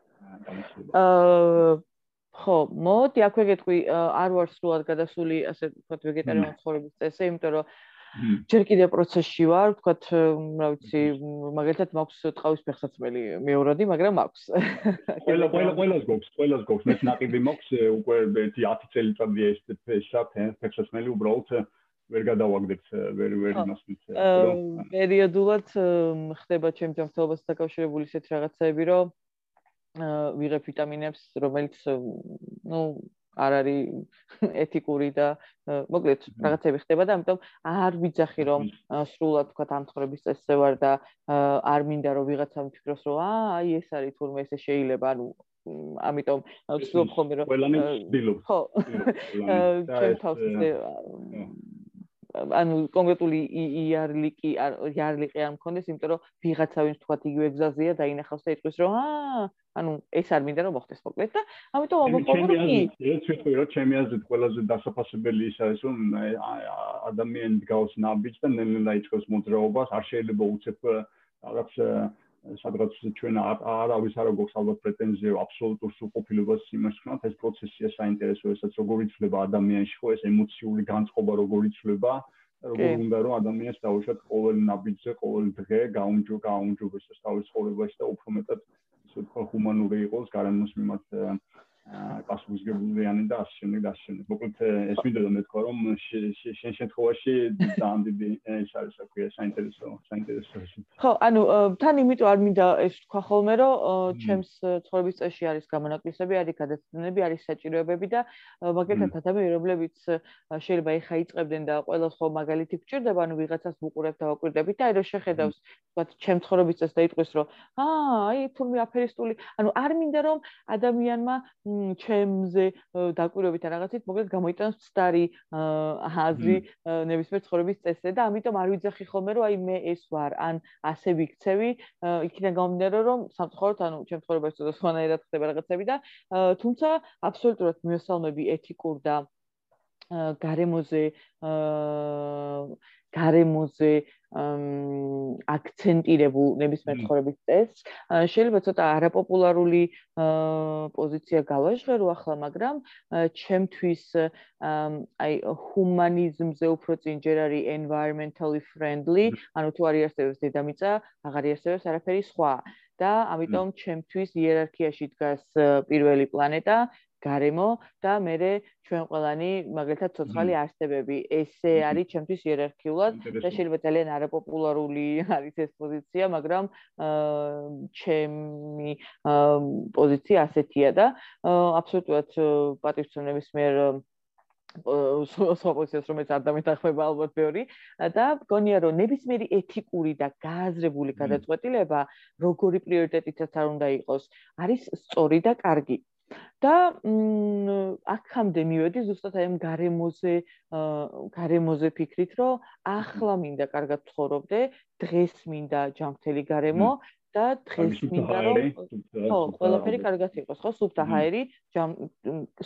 გამოცდილება აა ხო მოდი აქვე გეტყვი არ ვარ სულად გადასული ასე ვთქვათ ვეგეტარიანული ცხოვრების წესზე იმიტომ რომ ჯერ კიდევ პროცესში ვარ, ვთქვათ, რა ვიცი, მაგალითად მაქვს ტყავის ფეხსაცმელი მეორადი, მაგრამ მაქვს. ყველა ყველა ყველას გვაქვს, ყველას გვაქვს, მე ნაკიბი მაქვს უკვე 10 წელიწადია ეს ფეშა ფეხსაცმელი უბრალოდ ვერ გადავაგდებ, ვერ ვერ იმასვით. პერიოდულად ხდება ჩემს ჯანმრთელობასთან დაკავშირებული ისეთ რაღაცები, რომ ვიღებ ვიტამინებს, რომელიც ну არ არის ეთიკური და მოკლედ რაღაცები ხდება და ამიტომ არ ვიძახი რომ სრულად თქვა ამთხრების წესზე ვარ და არ მინდა რომ ვიღაცა მიფიქროს რომ აი ეს არის თურმე ესე შეიძლება. ანუ ამიტომ ვცდილობ ხოლმე რომ ყველანი ვცდილობ ხო ჩვენ თავს ანუ კონკრეტული იარლიკი იარლიკი არ მქონდეს იმიტომ რომ ვიღაცა ვინც თქვა იგივე გზაზეა და ინახავს და იტყვის რომ აა ანუ ეს არ მინდა რომ მოხდეს მოკლედ და ამიტომ ამბობ რომ კი ეს ვიტყვი რომ ჩემი აზრით ყველაზე დასაფასებელი ის არის რომ ადამიანი გავს ნაბიჯს და ნელ-ნელა იწყებს მოძრაობას არ შეიძლება უცებ რაღაც სადღაც ჩვენ არავის არ აქვს ალბათ პრეტენზია აბსოლუტურ სრულყოფილებას იმას ხმათ ეს პროცესია საინტერესო ესაც როგორ იცვლება ადამიანში ხო ეს ემოციული განწყობა როგორ იცვლება როგორ უნდა რომ ადამიანს დაუშვათ ყოველ ნაბიჯზე ყოველ დღე გაუნჯო გაუნჯობოს ეს თავის ცხოვრებაში და უფრო მეტად ისე თქვა ჰუმანური იყოს გარემოს მიმართ პასუხისგებლიანი და ასე შემდეგ და ასე შემდეგ. მოკლედ ეს მინდოდა მეთქვა რომ შენ შემთხვევაში ძალიან დიდი ეს არის საქმე საინტერესო საინტერესო ხო, ანუ თან იმიტომ არ მინდა ეს თქვა ხოლმე რომ ჩემს ცხოვრების წესში არის გამონაკლისები, არის გადაცემები, არის საჭიროებები და მაგალითად ადამიანები რომლებიც შეიძლება ეხა იწყებდნენ და ყოველს ხო მაგალითი გჭირდება, ანუ ვიღაცას ვუყურებ და ვაკვირდებით და აი რომ შეხედავს თქვა ჩემ ცხოვრების წესს და იტყვის რომ აა აი თურმე აფერისტული, ანუ არ მინდა რომ ადამიანმა ჩემზე დაკვირვებით რაღაცით მოკლედ გამოიტანოს ცდარი აზრი ნებისმიერ ცხოვრების წესზე და ამიტომ არ ვიძახი ხოლმე რომ აი მე ეს ვარ ან ასე ვიქცევი. იქიდან გამომდინარე რომ სამწუხაროდ ანუ ჩემ ცხოვრებაში ცოტა სხვანაირად ხდება რაღაცები და თუმცა აბსოლუტურად მიესალმები ეთიკურ და გარემოზე გარემოზე აქცენტირებულ ნებისმიერ ცხოვრების წესს. შეიძლება ცოტა არაპოპულარული პოზიცია გავაჟღერო ახლა, მაგრამ ჩემთვის აი ჰუმანიზმზე უფრო წინ ჯერ არის environmentally friendly, ანუ თუ არის არსებობს დედამიწა, აღარ არსებობს არაფერი სხვა. და ამიტომ ჩემთვის იერარქიაში დგას პირველი პლანეტა, გარემო და მე ჩვენ ყველანი მაგალითად ცოცხალი არსებები. ესე არის ჩემთვის იერარქიულად და შეიძლება ძალიან არაპოპულარული [laughs] არის ეს პოზიცია მაგრამ ჩემი პოზიცია ასეთია და აბსოლუტურად პატრიციონების მიერ სხვა პოზიციას რომელიც არ დამეთახმება ალბათ ბევრი. და გონია რომ ნებისმიერი ეთიკური და გააზრებული გადაწყვეტილება როგორი პრიორიტეტითაც არ უნდა იყოს არის სწორი და კარგი და აქამდე მივედი ზუსტად აი ამ გარემოზე გარემოზე ფიქრით, რომ ახლა მინდა კარგად ცხოვრობდე, დღეს მინდა ჯანმრთელი გარემო და დღეს მინდა რომ ხო, ყველაფერი კარგად იყოს, ხო, სუფთა ჰაერი,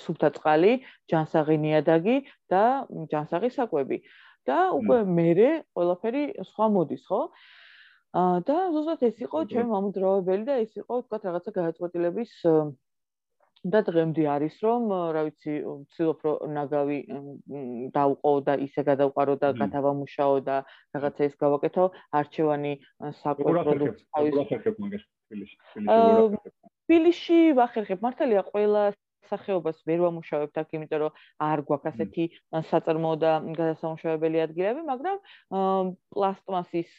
სუფთა წყალი, ჯანსაღი ნიადაგი და ჯანსაღი საკვები. და უკვე მეરે ყველაფერი სხვა მოდის, ხო? აა და ზუსტად ეს იყო ჩემი მამუდროებელი და ეს იყო თქვა რაღაცა გადაწყვეტილების და დღემდე არის რომ რა ვიცი ვცდილობ რომ ნაგავი დავყო და ისე გადავყარო და გადავამუშაო და რაღაცა ეს გავაკეთო. არჩევანი საკვე პროდუქტს თბილისში ვახერხებ. მართალია ყველა სახეობას ვერ ვამუშავებთ აქ იმიტომ რომ არ გვაქვს ასეთი საწარმოო და გადასამუშავებელი ადგილები მაგრამ პლასტმასის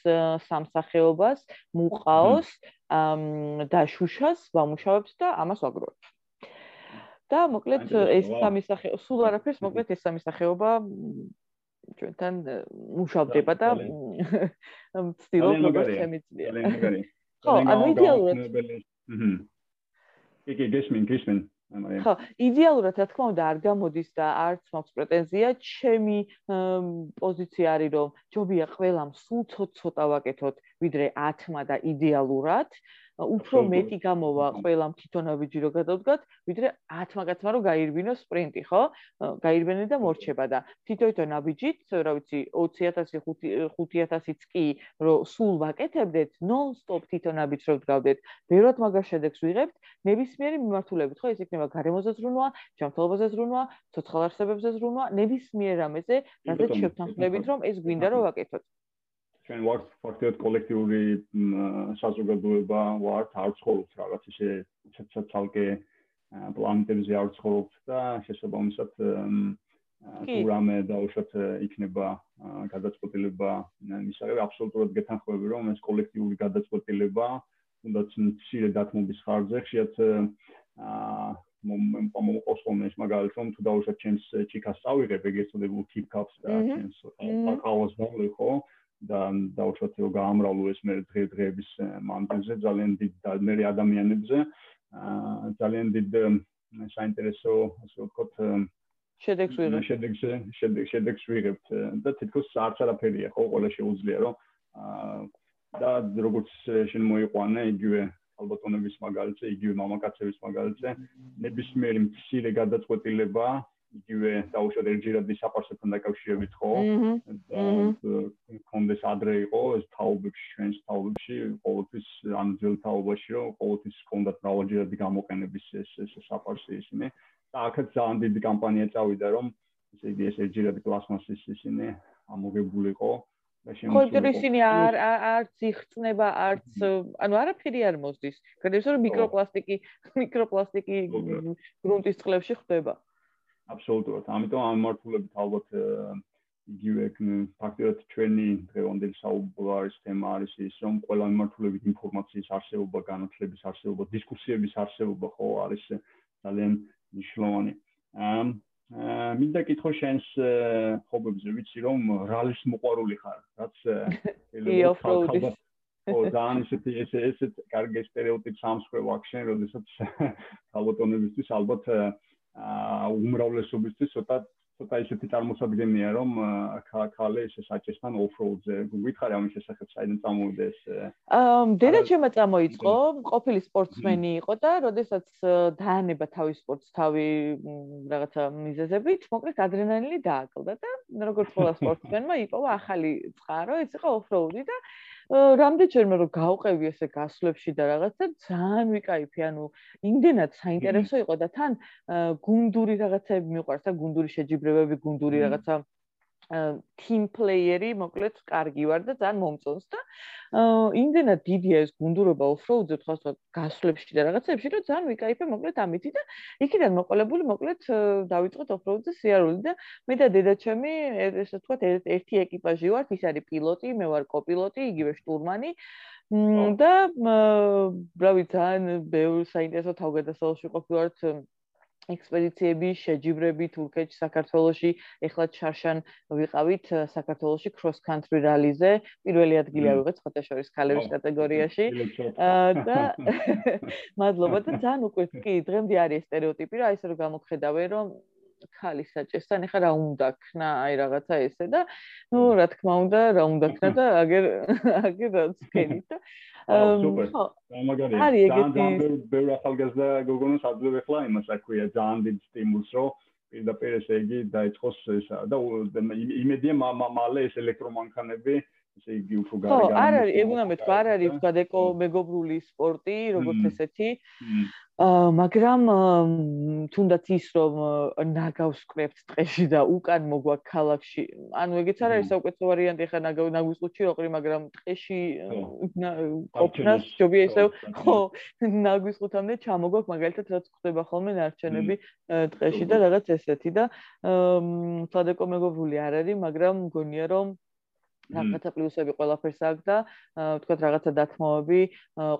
სამსახეობას მუყაოს და შუშას ვამუშავებთ და ამას ვაგროვებთ და მოკლედ ეს სამი სახეობა სულ არაფერს მოკლედ ეს სამი სახეობა ჩვენთან მუშავდება და ვცდილობ როგორც შემიძლია. [laughs] ხო, ანუ იდეალურად. ჰმმ. იგი გესმენ, გესმენ. ხო, იდეალურად რა თქმა უნდა არ გამოდის და არც მაქვს პრეტენზია, ჩემი პოზიცია არის რომ ჯობია ყველამ სულ ცოტ-ცოტა ვაკეთოთ, ვიდრე 10-მა და იდეალურად. უფრო მეტი გამოვა ყველამ თვითონავიჯი რო გადავდგათ, ვიდრე 10 მაგათმა რო გაირბინო სპრინტი, ხო? გაირბენე და მორჩება და თვითონ აბიჯით, რა ვიცი, 20000 5000-იც კი რო სულ ვაკეთებდეთ, ნონ-სტოპ თვითონავიჯ რო ვდგავდეთ, ბევრად მაგარ შედეგს ვიღებთ, ნებისმიერი მიმართულებით, ხო? ეს იქნება გარემოზე ზრუნვა, ჯანმრთელობაზე ზრუნვა, ცოცხალ არსებებზე ზრუნვა, ნებისმიერ ამაზე, რადგან შევთანხმდებით, რომ ეს გვინდა რომ ვაკეთოთ. ჩვენ ვართ ფაქტიურად კოლექტიური საზოგადოება ვართ არ ცხოვრობთ რაღაც ისე ცალკე პლანეტებზე არ ცხოვრობთ და შესაბამისად თუ რამე დაუშვათ იქნება გადაწყვეტილება მისაღები აბსოლუტურად გეთანხმები რომ ეს კოლექტიური გადაწყვეტილება თუნდაც მცირე დათმობის ხარჯზე ხშირად აა მომყავს ხოლმე ეს მაგალითად რომ თუ დაუშვათ ჩემს ჩიკას წავიღებ ეგრეთ წოდებულ კიპკაპს და ჩემს ყავას დავიღო ხო და დაუშვათ რომ გაამრავლო ეს მე დღე დღეების მანძილზე ძალიან დიდ მე ადამიანებზე. აა ძალიან დიდ საინტერესო ასე ვთქვათ შედეგს ვიღებ შედეგს შედეგს შედეგს ვიღებ და თითქოს არც არაფერია ხო ყველა შეუძლია რომ აა და როგორც შენ მოიყვანე იგივე ალბათონების მაგალითზე იგივე მამაკაცების მაგალითზე ნებისმიერი მცირე გადაწყვეტილება იგივე დაუშვათ ერთჯერადი საფარსებთან დაკავშირებით ხო? და კონდეს ადრე იყო ეს თაობებში ჩვენს თაობებში ყოველთვის ან ძველ თაობაში რომ ყოველთვის კონდათ მრავალჯერადი გამოყენების ეს ეს საფარსი ისინი. და აქაც ძალიან დიდი კამპანია წავიდა რომ ესე იგი ეს ერთჯერადი პლასმასის ისინი ამოგებულიყო ხო, იმიტომ ისინი არ არც იხწნება, არც ანუ არაფერი არ მოსდის. გადაიცვალა რომ მიკროპლასტიკი, მიკროპლასტიკი გრუნტის წყლებში ხდება. აბსოლუტურად. ამიტომ ამ მართულებით ალბათ იგივე ფაქტიურად ჩვენი დღევანდელი საუბარის თემა არის ის, რომ ყველა მიმართულებით ინფორმაციის არსებობა, განათლების არსებობა, დისკუსიების არსებობა ხო არის ძალიან მნიშვნელოვანი. ამ მინდა კითხო შენს ხობებზე, ვიცი რომ რალის მოყვარული ხარ, რაც [laughs] ელემენტარულად [laughs] ო ძალიან ისეთი ესე ესე კარგი სტერეოტიპს ამსხვრევ აქ შენ, როდესაც [laughs] ხალბატონებისთვის ალბათ უმრავლესობისთვის ცოტა ცოტა ისეთი წარმოსადგენია რომ ქალე ესე საჭესთან ოფროუდზე გვითხრე ამის შესახებ საერთოდ წამოვიდეს აა დედა ჩემო წამოიწყო ყოფილი სპორტსმენი იყო და როდესაც დაანება თავის სპორტს თავი რაღაცა მიზეზებით მოკლედ ადრენალინი დააკლდა და როგორც ყველა [laughs] სპორტსმენმა იპოვა ახალი წყარო ეს იყო ოფროუდი და რამდენჯერმე რომ გავყევი ესე გასვლებში და რაღაცა ძალიან ვიკაიფი, ანუ იმდენად საინტერესო იყო და თან გუნდური რაღაცები მიყვარს და გუნდური შეჯიბრებები, გუნდური რაღაცა team player-ი მოკლედ კარგი ვარ და ძალიან მომწონს და იმდენად დიდია ეს გუნდურობა off-road-ზე თქოს გასვლებში და რაღაცებში რომ ძალიან ვიკაიფე მოკლედ ამითი და იქიდან მოყოლებული მოკლედ დავიწყეთ off-road-ზე სიარული და მე და დედაჩემი ესე თქვა ერთი ეკიპაჟი ვართ ის არის პილოტი მე ვარ კოპილოტი იგივე штурмანი და რა ვიცი ძალიან ბევრ საინტერესო თავგადასავალში ყოფილვართ ექსპედიციები, შეჯიბრები თურქეთში, საქართველოში, ეხლა ჩარშან ვიყავით საქართველოში cross country rally-ზე, პირველი ადგილი ავიღეთ ფოტოშორის ქალების კატეგორიაში. და მადლობა და ძალიან უკვე კი დღემდე არის სტერეოტიპი რა, ისე რომ გამოგხედავე რომ ქალის საჭესთან ეხა რა უნდა ქნა, აი რაღაცა ესე და ნუ რა თქმა უნდა, რა უნდა ქნა და აგერ [laughs] აგერ რაც ქენით და სუპერ. მაგარია. ძალიან ბევრი ახალგაზრდა გოგონას აძლევ ახლა იმას აქვია ძალიან დიდ სტიმულს რო პირდაპირ ესე იგი დაიწყოს ესა და იმედია მალე ეს ელექტრომანქანები ესე იგი უფრო გარი. ხო, არ არის, ეგ უნდა მეთქვა, არ არის თქვა ეკო მეგობრული სპორტი, როგორც ესეთი. აა მაგრამ თუნდაც ის რომ ნაგავს კვებთ ტყეში და უკან მოგვაქვს ქალაქში. ანუ ეგეც არ არის საუკეთესო ვარიანტი ხა ნაგვის ყუთში ოყრი მაგრამ ტყეში ყოფნას ჯობია ისე ხო ნაგვის ყუთამდე ჩამოგვაქვს მაგალითად რაც ხდება ხოლმე ნარჩენები ტყეში და რაღაც ესეთი და აა თადეკო მეგობრული არ არის მაგრამ მგონია რომ რაღაცა პლუსები ყველაფერს აქვს და ვთქვათ რაღაცა დათმობები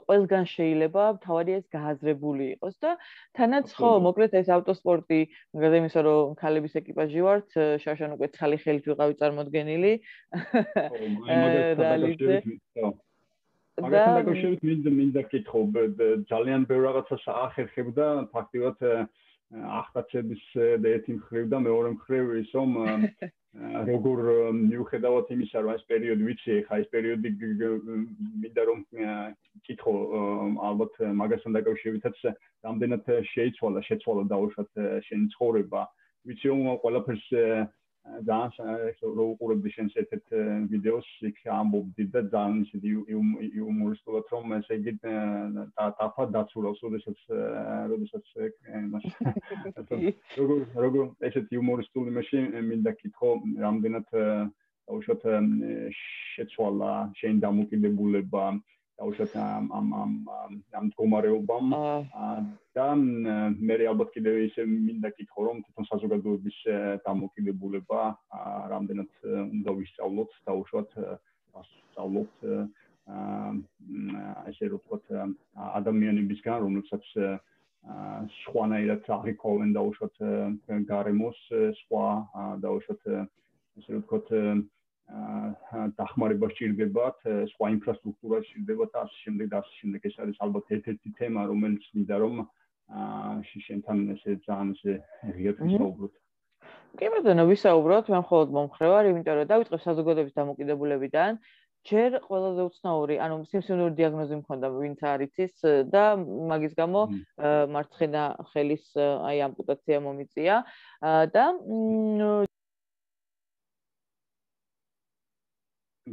ყველგან შეიძლება თავარი ეს გააზრებული იყოს და თანაც ხო მოკლედ ეს ავტოსპორტი მაგალითად იმისა რომ ქალების ეკიპაჟი ვართ შაშან უკვე ცხალი ხელით ვიყავი წარმოდგენილი. რალიზე [laughs] და მაგალითად მინდა მინდა კითხო ძალიან ბევრ რაღაცას აახერხებდა ფაქტიურად ახტაცების და ერთი მხრივ და მეორე მხრივ ის რომ [laughs] როგორ მიუხედავად იმისა რომ ეს პერიოდი ვიცი ხა ეს პერიოდი მინდა რომ კითხო ალბათ მაგასთან დაკავშირებითაც რამდენად შეიცვალა შეცვალა დაუშვათ შენი ცხოვრება. ვიცი რომ ყველაფერს ძალიან რო უყურებდი შენს ერთ-ერთ ვიდეოს იქ ამბობდი და ძალიან ისეთი იუმორისტულად რომ ესე იგი დაფა დაცურავს როდესაც როდესაც მას როგორ როგორ ესეთი იუმორისტული მაშინ მინდა კითხო რამდენად აუშვათ შეცვალა შენ დამოკიდებულება აუშვათ ამ ამ ამ ამ მდგომარეობამ. და მე ალბათ კიდევ ისე მინდა კითხო რომ თვითონ საზოგადოების დამოკიდებულება რამდენად უნდა ვისწავლოთ და უშუალოდ ვისწავლოთ ესე რომ ვთქვათ ადამიანებისგან რომლებსაც სხვანაირად აღიქოვენ და უშუალოდ გარემოს სხვა და უშუალოდ ესე რომ ვთქვათ დახმარება სჭირდებათ, სხვა ინფრასტრუქტურა სჭირდებათ ასე შემდეგ და ასე შემდეგ. ეს არის ალბათ ერთ-ერთი თემა, რომელიც მინდა რომ აა შენთან ესე ძალიან ესე ღიად ვისაუბროთ. კი ბატონო, ვისაუბროთ, მე მხოლოდ მომხრე ვარ, იმიტომ რომ დავიწყე საზოგადოების დამოკიდებულებიდან. ჯერ ყველაზე უცნაური, ანუ სიმსივნური დიაგნოზი მქონდა, ვინც არის ის და მაგის გამო მარცხენა ხელის აი ამპუტაცია მომიწია და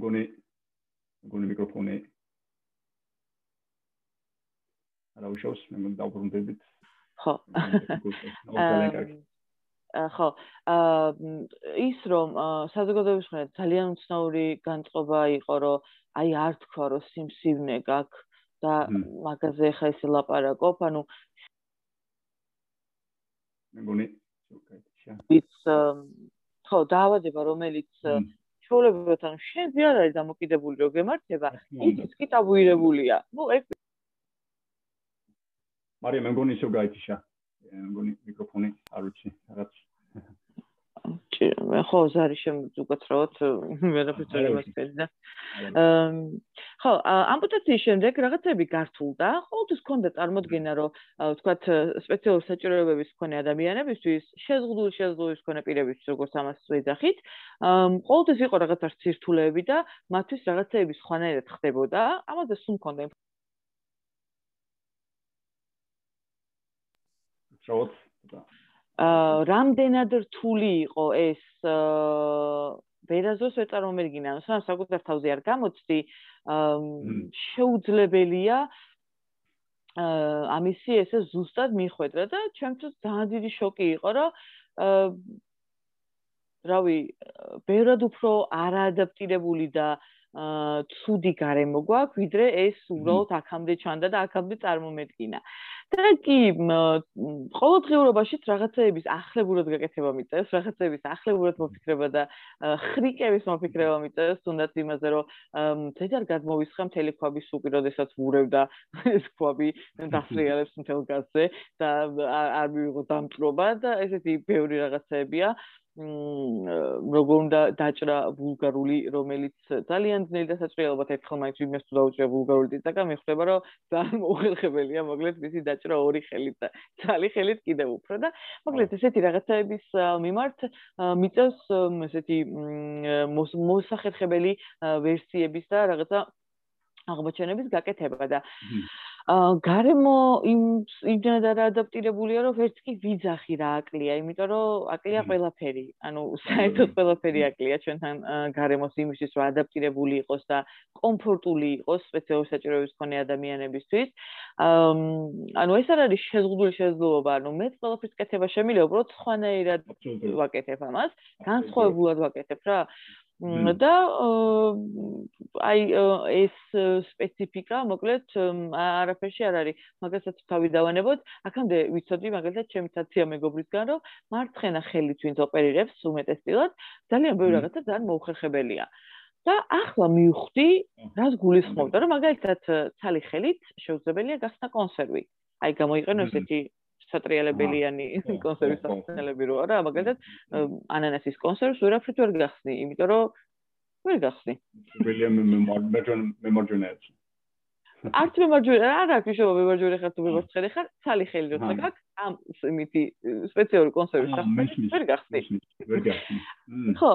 გონი გონი მიკროფონი. არა უშავს მე დავბრუნდებით ხო. [laughs] ხო. ის რომ საზოგადოების ხარ ძალიან უცნაური განწყობა იყო რომ აი არ თქვა რომ სიმსივნე გაქვს და მაგაზე ხა ისე ლაპარაკობ ანუ მე გონი ის ხო დაავადება რომელიც ჩაოლებებთან შენ ზე არ არის დამოკიდებული რომ გემართება? ის კი ტაბუირებულია. ნუ ეს მარია მე მგონი ისო გაიქიშა. მე მგონი მიკროფონი არ უჩი რაღაც ხო ზარი შემ უკაცრავად ვერაფერს [laughs] არ მასკერი და ხო, ამპუტაციის შემდეგ რაღაცები გართულდა. ყოველთვის ქონდა წარმოდგენა, რომ ვთქვათ, სპეციალური საჭიროებების მქონე ადამიანებისთვის, შეზღუდული შეზღუდვის მქონე პირებისთვის, როგორც ამას ვეძახით, ყოველთვის იყო რაღაცა სირთულეები და მათთვის რაღაცები სხვანაირად ხდებოდა. ამაზე სულ მქონდა აა რამდენად რთული იყო ეს ვერაზოს ეწარმომერგინა, სამ საკუთარ თავზე არ გამოცდი, შეუძლებელია ამისი ესე ზუსტად მიხვედრა და ჩემთვის ძალიან დიდი შოკი იყო, რომ რავი, ბევრად უფრო არაადაპტირებული და აა ცუდი გარემო გვაქვს, ვიდრე ეს უბრალოდ აქამდე ჩანდა და აქამდე წარმომედგინა. და კი ყოველდღიურობაშიც რაღაცეების ახლებურად გაკეთება მიწევს, რაღაცეების ახლებურად მოფიქრება და ხრიკების მოფიქრება მიწევს, თუნდაც იმაზე, რომ ზედარ გადმოვისხა მთელი ქვაბი სუკი, როდესაც ვურევდა ეს ქვაბი დასრიალებს მთელ გაზზე და არ მივიღო დამწრობა და ესეთი ბევრი რაღაცეებია. როგორ უნდა დაჭრა ბულგარული, რომელიც ძალიან ძნელი დასაჭრელობათ ერთხელ მაინც ვინმეს თუ დაუჭრა ბულგარული ტიტაკა, მიხვდება რომ ძალიან მოხერხებელია, მოკლედ მისი დაჭრა ორი ხელით და ძალი ხელით კიდევ უფრო და მოკლედ ესეთი რაღაცაების მიმართ მიწევს ესეთი მოსახერხებელი ვერსიების და რაღაცა აღმოჩენების გაკეთება და აა გარემო იმ იმდენად არ ადაპტირებულია რომ ვერც კი ვიძახი რა აკლია იმიტომ რომ აკლია ყველაფერი. ანუ საერთოდ ყველაფერი აკლია ჩვენთან გარემოს იმისთვის რომ ადაპტირებული იყოს და კომფორტული იყოს სპეციალური საჭიროების მქონე ადამიანებისთვის. აა ანუ ეს არ არის შეზღუდული შესაძლებლობა ანუ მე ყველაფერს კეთება შემიძლია უბრალოდ სხვანაირად ვაკეთებ ამას განსხვავებულად ვაკეთებ რა და აი ეს სპეციფიკა მოკლედ არაფერში არ არის. მაგასაც თავი დავანებოთ აქამდე ვიცოდი მაგალითად ჩემი ცაცია მეგობრისგან რომ მარცხენა ხელით ვინც ოპერირებს უმეტესწილად. ძალიან ბევრი რაღაცა ძალიან მოუხერხებელია. და ახლა მივხვდი რას გულისხმობდა რომ მაგალითად ცალი ხელით შეუძლებელია გახსნა კონსერვი. აი გამოიყენო ესეთი სატრიალებელიანი [laughs] კონსერვის სახსნელები რო არა, მაგალითად ანანასის კონსერვს ვერაფრით ვერ გახსნი, იმიტომ რომ ვერ გახსნი. ვილიამ მემორჯუნეებს. არც მემორჯუნე, არა, ფიშო მემორჯუნე ხარ თუ მემორცხელი ხარ, ცალი ხელი როცა გაქვს, ამ იმითი სპეციალური კონსერვის სახსნელი ვერ გახსნი. ვერ გახსნი. [laughs] ხო.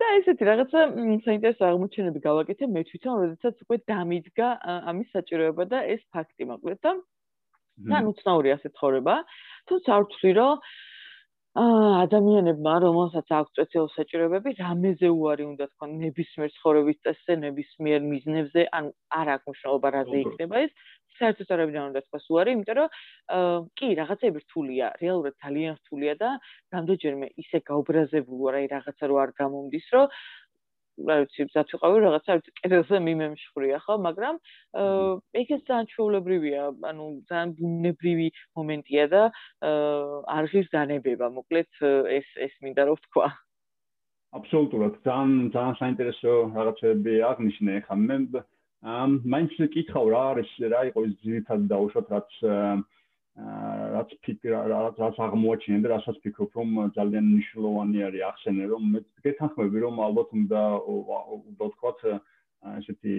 და ესეთი რაღაცა საინტერესო აღმოჩენები გავაკეთე მე თვითონ, როდესაც უკვე დამიდგა ამის საჭიროება და ეს ფაქტი მოკლედ და თან უცნაური ასე ცხოვრება. თუმცა ვთვლი, რომ აა ადამიანებმა, რომელსაც აქვს სპეციალური საჭიროებები, რამეზე უარი უნდა თქვა ნებისმიერ ცხოვრების წესზე, ნებისმიერ მიზნებზე, ან არ აქვს მნიშვნელობა რაზე იქნება ეს, საერთოდ არ უნდა თქვა უარი, იმიტომ რომ კი, რაღაცები რთულია, რეალურად ძალიან რთულია და რამდენჯერმე ისე გაუბრაზებულო, რა რაღაცა რო არ გამომდის, რომ რა ვიცი, ზათ ვიყავი რაღაცა კედელზე მიმემშვრია, ხო, მაგრამ ეგ ეს ძალიან ჩვეულებრივია, ანუ ძალიან ბუნებრივი მომენტია და არ ღირს განებება, მოკლედ ეს ეს მინდა რომ ვთქვა. აბსოლუტურად, ძალიან ძალიან საინტერესო რაღაცები აღნიშნე, ხა მე ამ მაინც კითხავ რა არის რა იყო ეს ძირითადად დაუშვათ რაც რაც ფიქრ რაც აღმოაჩინე და რასაც ფიქრობ რომ ძალიან მნიშვნელოვანი არის ახსენე რომ მე გეთანხმები რომ ალბათ უნდა ვთქვათ ესეთი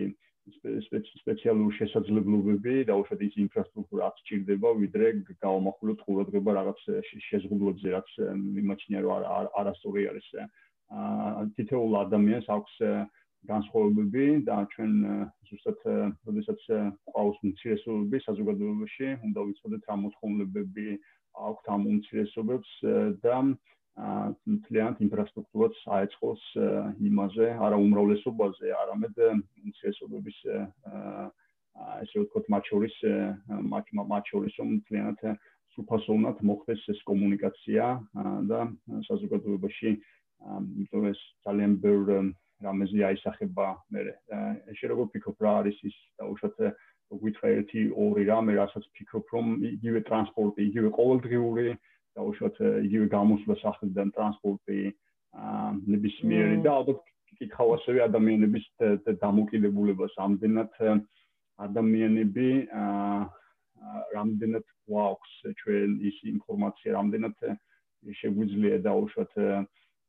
სპეციალური შესაძლებლობები და უშუალოდ ის ინფრასტრუქტურა რაც ჭირდება ვიდრე გავამახვილოთ ყურადღება რაღაც შეზღუდულებზე რაც მიმაჩნია რომ არასწორი არის აა თითოეულ ადამიანს აქვს განსხვავებები და ჩვენ ზუსტად როდესაც ყავს უმცირესობები საზოგადოებაში, უნდა ვიცოდეთ რა მოთხოვნებები აქვთ ამ უმცირესობებს და მთლიანად ინფრასტრუქტურაც აეწყოს იმაზე, არა უმრავლესობაზე, არამედ უმცირესობების ესე ვთქვათ, მათ შორის მათ შორის მთლიანად სუფასოვნად მოხდეს ეს კომუნიკაცია და საზოგადოებაში იმიტომ ეს ძალიან ბევრი რამეზე აისახება მე ესე როგორ ფიქრობ რა არის ის დაუშვათ ვითხრა ერთი ორი რამე რასაც ფიქრობ რომ იგივე ტრანსპორტი იგივე ყოველდღიური დაუშვათ იგივე გამოსვლა სახლიდან ტრანსპორტი აა ნებისმიერი და ალბათ კითხავ ასევე ადამიანების დამოკიდებულებას. ამდენად ადამიანები აა რამდენად გვაქვს ჩვენ ის ინფორმაცია რამდენად შეგვიძლია დაუშვათ აა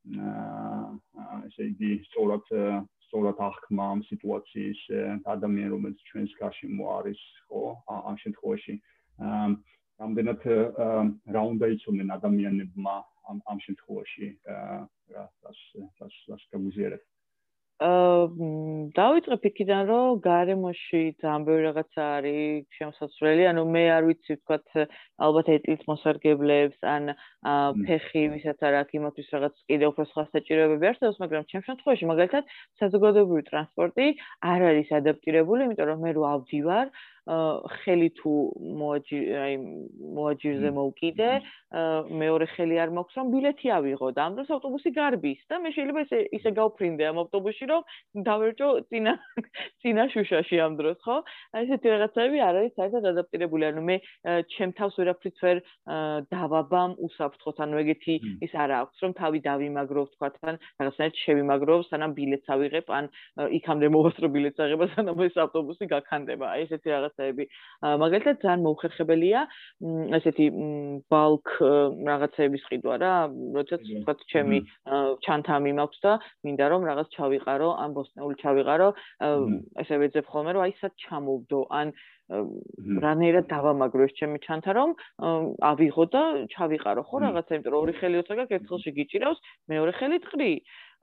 ესე იგი სწორად სწორად აღქმა ამ სიტუაციის ადამიან რომელიც ჩვენს გარშემო არის ხო ამ შემთხვევაში. ამდენად რა უნდა იცოდნენ ადამიანებმა ამ ამ შემთხვევაში რა რას რას რას გამიზიარეთ დავიწყებ იქიდან, რომ გარემოში ძალიან ბევრი რაღაცა არის შემოსაცვლელი, ანუ მე არ ვიცი ვთქვათ, ალბათ ეტილს მოსარგებლებს ან ფეხი ვისაც არ აქვს იმათვის რაღაც კიდე უფრო სხვა საჭიროებები არსებობს, მაგრამ ჩემ შემთხვევაში მაგალითად საზოგადოებრივი ტრანსპორტი არ არის ადაპტირებული, იმიტომ რომ მე რო ავდივარ, ხელი თუ მოაჯი აი მოაჯირზე მოვკიდე მეორე ხელი არ მაქვს რომ ბილეთი ავიღო და ამ დროს ავტობუსი გარბის და მე შეიძლება ესე ისე გავფრინდე ამ ავტობუსში რომ დავერჯო წინა წინა შუშაში ამ დროს ხო? აი ესეთი რაღაცები არ არის საერთოდ ადაპტირებული ანუ მე ჩემ თავს ვერაფრით ვერ დავაბამ უსაფრთხოთ ანუ ეგეთი ის არ აქვს რომ თავი დავიმაგრო თქვა თან რაღაცნაირად შევიმაგრო სანამ ბილეთს ავიღებ ან იქამდე მოვასწრო ბილეთს აღება სანამ ეს ავტობუსი გაქანდება აი ესეთი რაღაც რაღაცეები. მაგალითად ძალიან მოხერხებელია ესეთი ბალკ რაღაცეების ყიდვა რა, როდესაც თქვა ჩემი ჩანთამი მაქვს და მინდა რომ რაღაც ჩავიყარო, ან ბოსტნეული ჩავიყარო, ესე ვეძებ ხოლმე რომ აი სად ჩამოვდო, ან რანაირად დავამაგრო ეს ჩემი ჩანთა რომ ავიღო და ჩავიყარო ხო რაღაცა, იმიტომ რომ ორი ხელი ოცა გაქვს, ერთ ხელში გიჭირავს, მეორე ხელი ტყრი.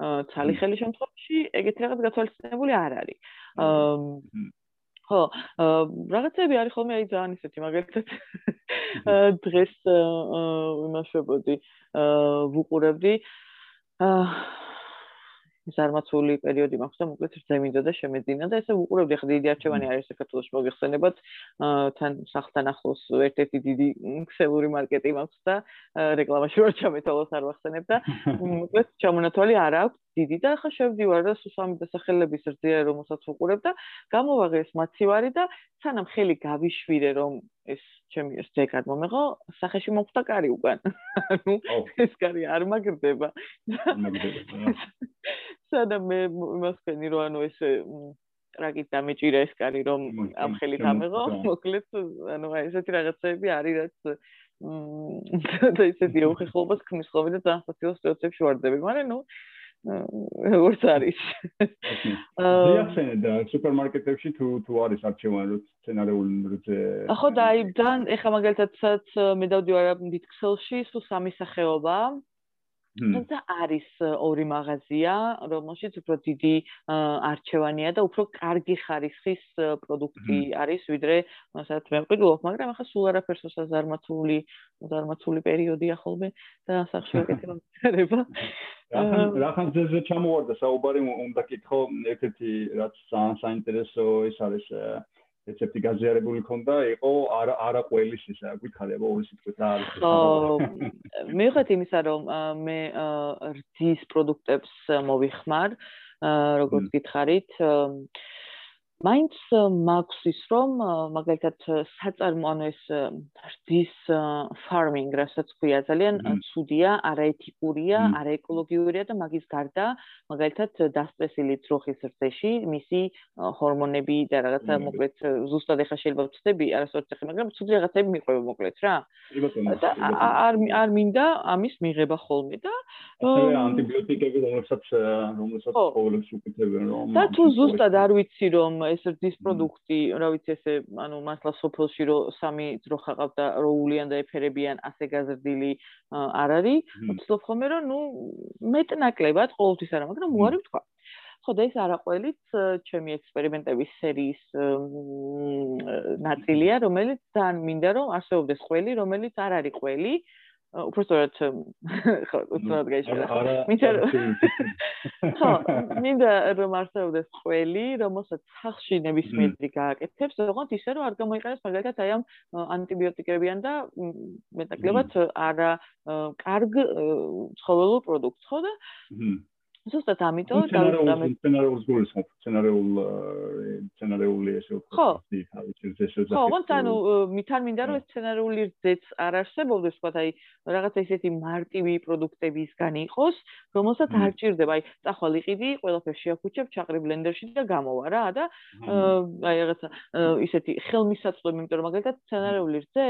ცალი ხელი შემთხვევაში ეგეთი რაღაც გათვალისწინებული არ არის. ხო, რაღაცები არის ხოლმე აი ძალიან ისეთი, მაგალითად დღეს იმაშებოდი, ვუყურებდი. ზარმაცული პერიოდი მაქვს და მოკლედ ზემინდა და შემეძინა და ესე უყურებდი ხა დიდი არჩევანი არის საქართველოს მოგეხსენებათ თან სახლთან ახლოს ერთ-ერთი დიდი ქსელური მარკეტი მაქვს და რეკლამაში ვარ ჩამეთვალოს არ ვახსენებ და [laughs] მოკლედ ჩამონათვალი არ აქვს დიდი და ხა შევდივარ და სუსამი დასახელების რძია რომელსაც უყურებ და გამოვაღე ეს მაცივარი და სანამ ხელი გავიშვირე რომ ეს ჩემი ეს ძეკად მომეღო სახეში მოხდა კარი უკან. [laughs] ანუ ეს კარი არ მაგრდება. სანამ მე იმასქენი რომ ანუ ეს ტრაგით დამეჭირა ეს კარი რომ ამ ხელით ამეღო მოკლედ ანუ აი ესეთი რაღაცები არის რაც მ და ისეთი [laughs] უხეხლობას ქმნის ხოლმე და ძალიან სასიაო სიტუაციებში ვარდები მაგრამ ნუ როგორც არის. რეაქცია და სუპერმარკეტებში თუ თუ არის არჩევანი რო სცენარეული როზე ახო და აი ძალიან ეხა მაგალითად სადაც მე დავდივარ დიდქსელში სულ სამი სახეობაა. თუმცა არის ორი მაღაზია, რომელშიც უფრო დიდი არჩევანია და უფრო კარგი ხარისხის პროდუქტი არის, ვიდრე მასაც მე მყიდულობ, მაგრამ ახლა სულ არაფერს უსაზარმაცული, უსაზარმაცული პერიოდია ხოლმე და სახში ეკეთება [laughs] მწერება. რახან ძეზე ჩამოვარდა საუბარი უნდა კითხო ერთ-ერთი რაც საინტერესო ის არის რეცეპტი გაზიარებული ქონდა, იყო არა არა ყველის ისა, გითხარება ორი სიტყვით რა არის. ხო, მივხვდით იმისა, რომ მე რძის პროდუქტებს მოვიხმარ, როგორც გითხარით, მაინც მაქვს ის რომ მაგალითად საწარმო ანუ ეს რძის ფარმინგ რასაც ქვია ძალიან ცუდია, არაეთიკურია, არაეკოლოგიურია და მაგის გარდა მაგალითად დასტრესილი ძროხის რძეში მისი ჰორმონები და რაღაცა მოკლედ ზუსტად ეხა შეიძლება ვწდები არასოდეს ეხა მაგრამ ცუდი რაღაცები მიყვება მოკლედ რა. და არ არ მინდა ამის მიღება ხოლმე და ანტიბიოტიკები რომელსაც რომელსაც ყოველთვის უკეთებენ რომ და თუ ზუსტად არ ვიცი რომ ეს რძის პროდუქტი, რა ვიცი, ესე, ანუ მასლა სოფელში რო სამი ძროხა ყავდა, რო ულიან და ეფერებიან, ასე გაზრდილი არ არის. ვცდილობ ხოლმე რომ, ნუ, მეტნაკლებად ყოველთვის არა, მაგრამ უარი ვთქვა. ხო და ეს არაყველიც ჩემი ექსპერიმენტების სერიის ნაწილია, რომელიც ძალიან მინდა რომ არსებობდეს ყველი, რომელიც არ არის ყველი, უბრალოდ ხო უბრალოდ გაიშალა მინდა ხო მინდა რომ არსებობდეს ყველი რომელსაც სახში ნებისმიერი გააკეთებს ოღონდ ისე რომ არ გამოიყენოს მაგალითად აი ამ ანტიბიოტიკებიან და მეტაკლებად არა კარგ ცხოველურ პროდუქტს ხო და ზუსტად ამიტომ დავიწყე სცენარულ გულისხმობ. სცენარულ სცენარული ესე ვთქვი ხო. ხო ანუ მითან მინდა რომ ეს სცენარული რძეც არ არსებობდეს თქვა აი რაღაცა ისეთი მარტივი პროდუქტებისგან იყოს რომელსაც არ ჭირდება. აი წახვალ იყიდი ყველაფერს შეაქუჩებ ჩაყრი ბლენდერში და გამოვა რა და აი რაღაცა ისეთი ხელმისაწვდომი იმიტომ რომ მაგალითად სცენარული რძე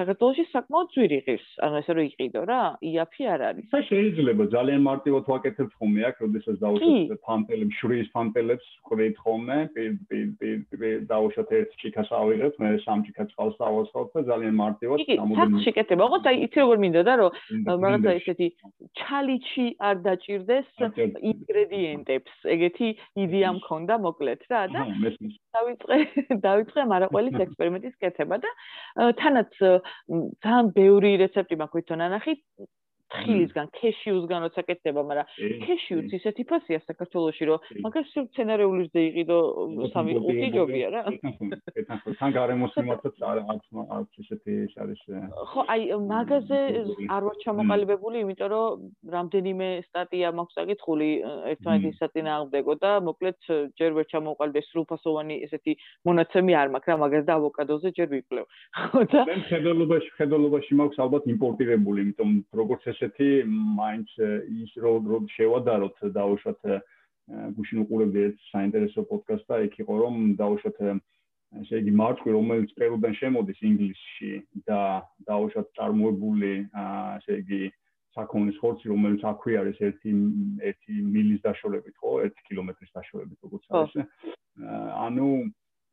საქართველოში საკმაოდ ძვირი ღირს. ანუ ესე რომ იყიდო რა იაფი არ არის. შეიძლება ძალიან მარტივად ვაკეთებ ვიკეთებთ ხოლმე აქ, როდესაც დავუშვათ ფანტელებს, შურის ფანტელებს ყრით ხოლმე, დავუშვათ ერთ ჩიქას ავიღეთ, მე სამ ჩიქას ყავს დავასხავთ და ძალიან მარტივად გამოდიან. კი, შეკეთება, ოღონდ აი იცი როგორ მინდა და რომ რაღაცა ესეთი ჩალიჩი არ დაჭirdეს ინგრედიენტებს. ეგეთი იდეა მქონდა მოკლედ რა და დავიწყე [laughs] დავიწყე მარაყველის ექსპერიმენტის კეთება და თანაც ძალიან ბევრი რეცეპტი მაქვს თვითონ ანახი თხილისგან, ქეშიუსგან როცა კეთდება, მაგრამ ქეშიუც ისეთი ფასია საქართველოში, რომ მაგას სულ სცენარეული ძე იყიდო 3-5 ჯობია რა. თან გარემოს მიმართაც არ აქვს ისეთი ის არის. ხო, აი მაგაზე არ ვარ ჩამოყალიბებული, იმიტომ რომ რამდენიმე სტატია მაქვს აკითხული ერთმანეთის საწინააღმდეგო და მოკლედ ჯერ ვერ ჩამოყალიბე სრულფასოვანი ესეთი მონაცემი არ მაქვს რა, მაგას და ავოკადოზე ჯერ ვიკვლევ. [laughs] ხო და მე ხედელობაში ხედელობაში მაქვს ალბათ იმპორტირებული, იმიტომ როგორც ეს ესეთი მაინც ის რო რო შევადაროთ დაუშვათ გუშინ უყურებდი ერთ საინტერესო პოდკასტს და იქ იყო რომ დაუშვათ ესე იგი მარკი რომელიც პერუდან შემოდის ინგლისში და დაუშვათ წარმოებული ესე იგი საქონლის ხორცი რომელიც აქვე არის ერთი ერთი მილის დაშორებით ხო? 1 კილომეტრის დაშორებით როგორც არის ანუ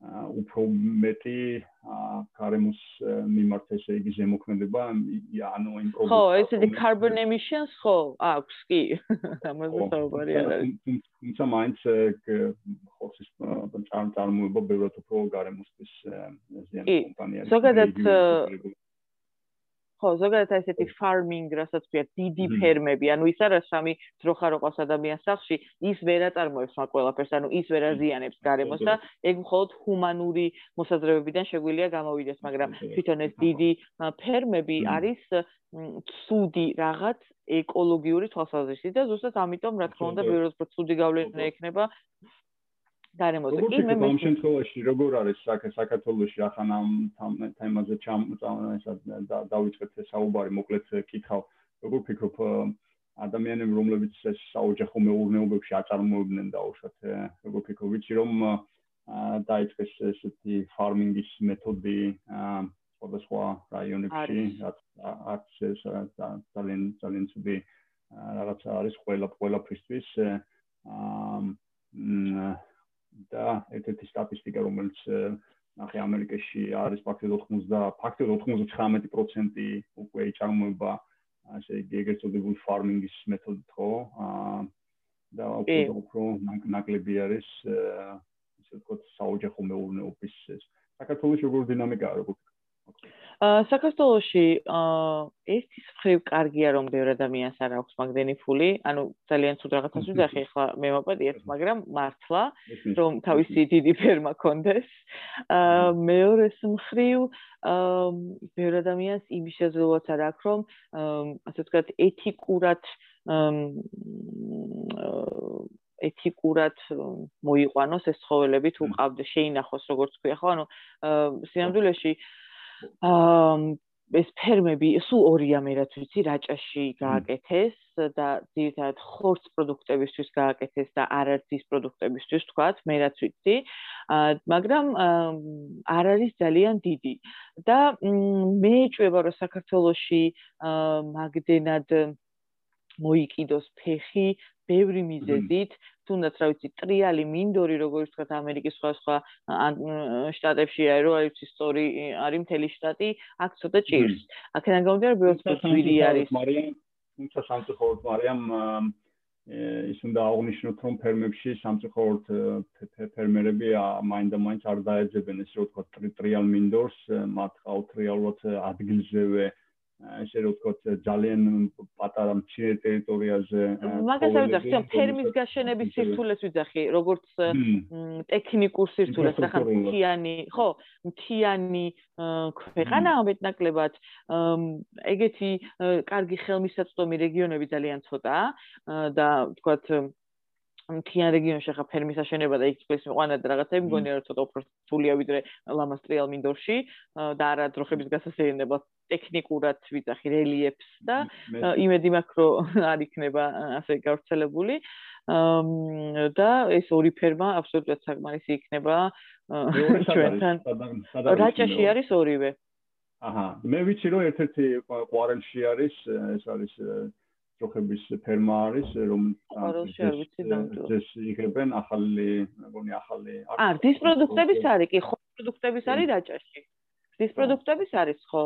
უფრო მეტი გარემოს მიმართ ესე იგი ზემოქმედება ანუ იმ პრობლემა ხო ესეთი carbon emissions ხო აქვს კი [laughs] ამაზე საუბარი არ არის. თუმცა მაინც ხორცის წარმოება ბევრად უფრო გარემოსთვის ზიანს კომპანია ზოგადად ხო, ზოგადად ესეთი farming, რასაც ქვია, დიდი ფერმები, ანუ ის არა სამი ძროხარო ყავს ადამიანს სახში, ის ვერ აწარმოებს მაგ ყველაფერს, ანუ ის ვერ აზიანებს გარემოს და ეგ მხოლოდ ჰუმანური მოსაზრებებიდან შეგვიძლია გამოვიდეს, მაგრამ თვითონ ეს დიდი ფერმები არის ცუდი რაღაც ეკოლოგიური თვალსაზრისით და ზუსტად ამიტომ რა თქმა უნდა, უფრო ცუდი გავლენა ექნება გარემოზე. კი მე მე ამ შემთხვევაში როგორ არის საქართველოსში ახან ამ თემაზე ჩამოწავა დავიწყეთ საუბარი მოკლედ კითხავ როგორ ფიქრობ ადამიანები რომლებიც ეს საოჯახო მეურნეობებში აწარმოებდნენ დაუშვათ როგორ ფიქრობ ვიცი რომ დაიწყეს ესეთი ფარმინგის მეთოდი სხვადასხვა რაიონებში რაც არც ეს ძალიან ძალიან ცუდი რაღაცა არის ყველა ყველაფრისთვის აა და ერთ-ერთი სტატისტიკა რომელიც ნახე ამერიკაში არის ფაქტობრივად 80 ფაქტობრივად 99% უკვე იწარმოება ასე იგი ეგრეთ წოდებული ფარმინგის მეთოდით ხო? და უკვე უფრო ნაკლები არის ისე ვთქვათ საოჯახო მეურნეობის საქართველოს როგორ დინამიკაა როგორ საქართველოში ესის ხრივ კარგია რომ ბევრი ადამიანს არ აქვს მაგდენი ფული, ანუ ძალიან ცუდ რაღაცას ვიძახი ახლა მე მოპედიეთ, მაგრამ მართლა რომ თავისი დიდი ფერმა კონდეს. აა მეორეს მხრივ აა ბევრი ადამიანს იმის შესაძლებლობაც არ აქვს რომ ასე ვთქვათ ეთიკურად ეთიკურად მოიყვანოს ეს ცხოველები თუ ყავდა შეინახოს როგორც ქვია ხო ანუ სინამდვილეში აა ეს ფერმები სულ ორია მე რაც ვიცი რაჭაში გააკეთეს და ძირითადად ხორც პროდუქტებისთვის გააკეთეს და არარცის პროდუქტებისთვის თქვათ მე რაც ვიცი. მაგრამ არ არის ძალიან დიდი. და მე ჭვება რომ საქართველოსი მაგდენად მოიკიდოს ფეხი ბევრი მიზეზით თუნდაც რა ვიცი ტრიალი მინდორი როგორც თქვა ამერიკის სხვა სხვა შტატებში არის რო არის ისტორი არის მთელი შტატი აქ ცოტა ჭირს. აქედან გამომდინარე ბევრი ძვირი არის. მარიამ თუმცა სამწუხაროდ მარიამ ის უნდა აღნიშნოთ რომ ფერმებში სამწუხაროდ ფერმერები მაინდა-მაინც არ დაეძებენ ეს რო თქვა ტრიალ მინდორს მათ ყავთ რეალურად ადგილზევე ესე რომ ვთქვათ ძალიან პატარა მცირე ტერიტორიაზე მაგას ვიძახი, რომ ფერმის გაშენების სირთულეს ვიძახი, როგორც ტექნიკურ სირთულეს, ახლა მთიანი, ხო, მთიანი ქვეყანა მეტნაკლებად ეგეთი კარგი ხელმისაწვდომი რეგიონები ძალიან ცოტაა და ვთქვათ მთიან რეგიონში ხა ფერმის აშენება და იქ ის მიყვანა და რაღაცები მგონია რომ ცოტა უფრო სულია ვიდრე ლამასტრიალ მინდორში და არა დროხების გასასეირნება ტექნიკურად ვიძახი რელიეფს და იმედი მაქვს რომ [laughs] არ იქნება ასე გავრცელებული. და ეს ორი ფერმა აბსოლუტურად საკმარისი იქნება ჩვენთან. რაჭაში არის ორივე. აჰა. მე ვიცი რომ ერთ-ერთი ყვარელში არის ეს არის ჯოხების ფერმა არის რომელიც ეს იღებენ ახალი მეგონი ახალი აა დის პროდუქტების არის კი ხო პროდუქტების არის დაჭაში დის პროდუქტების არის ხო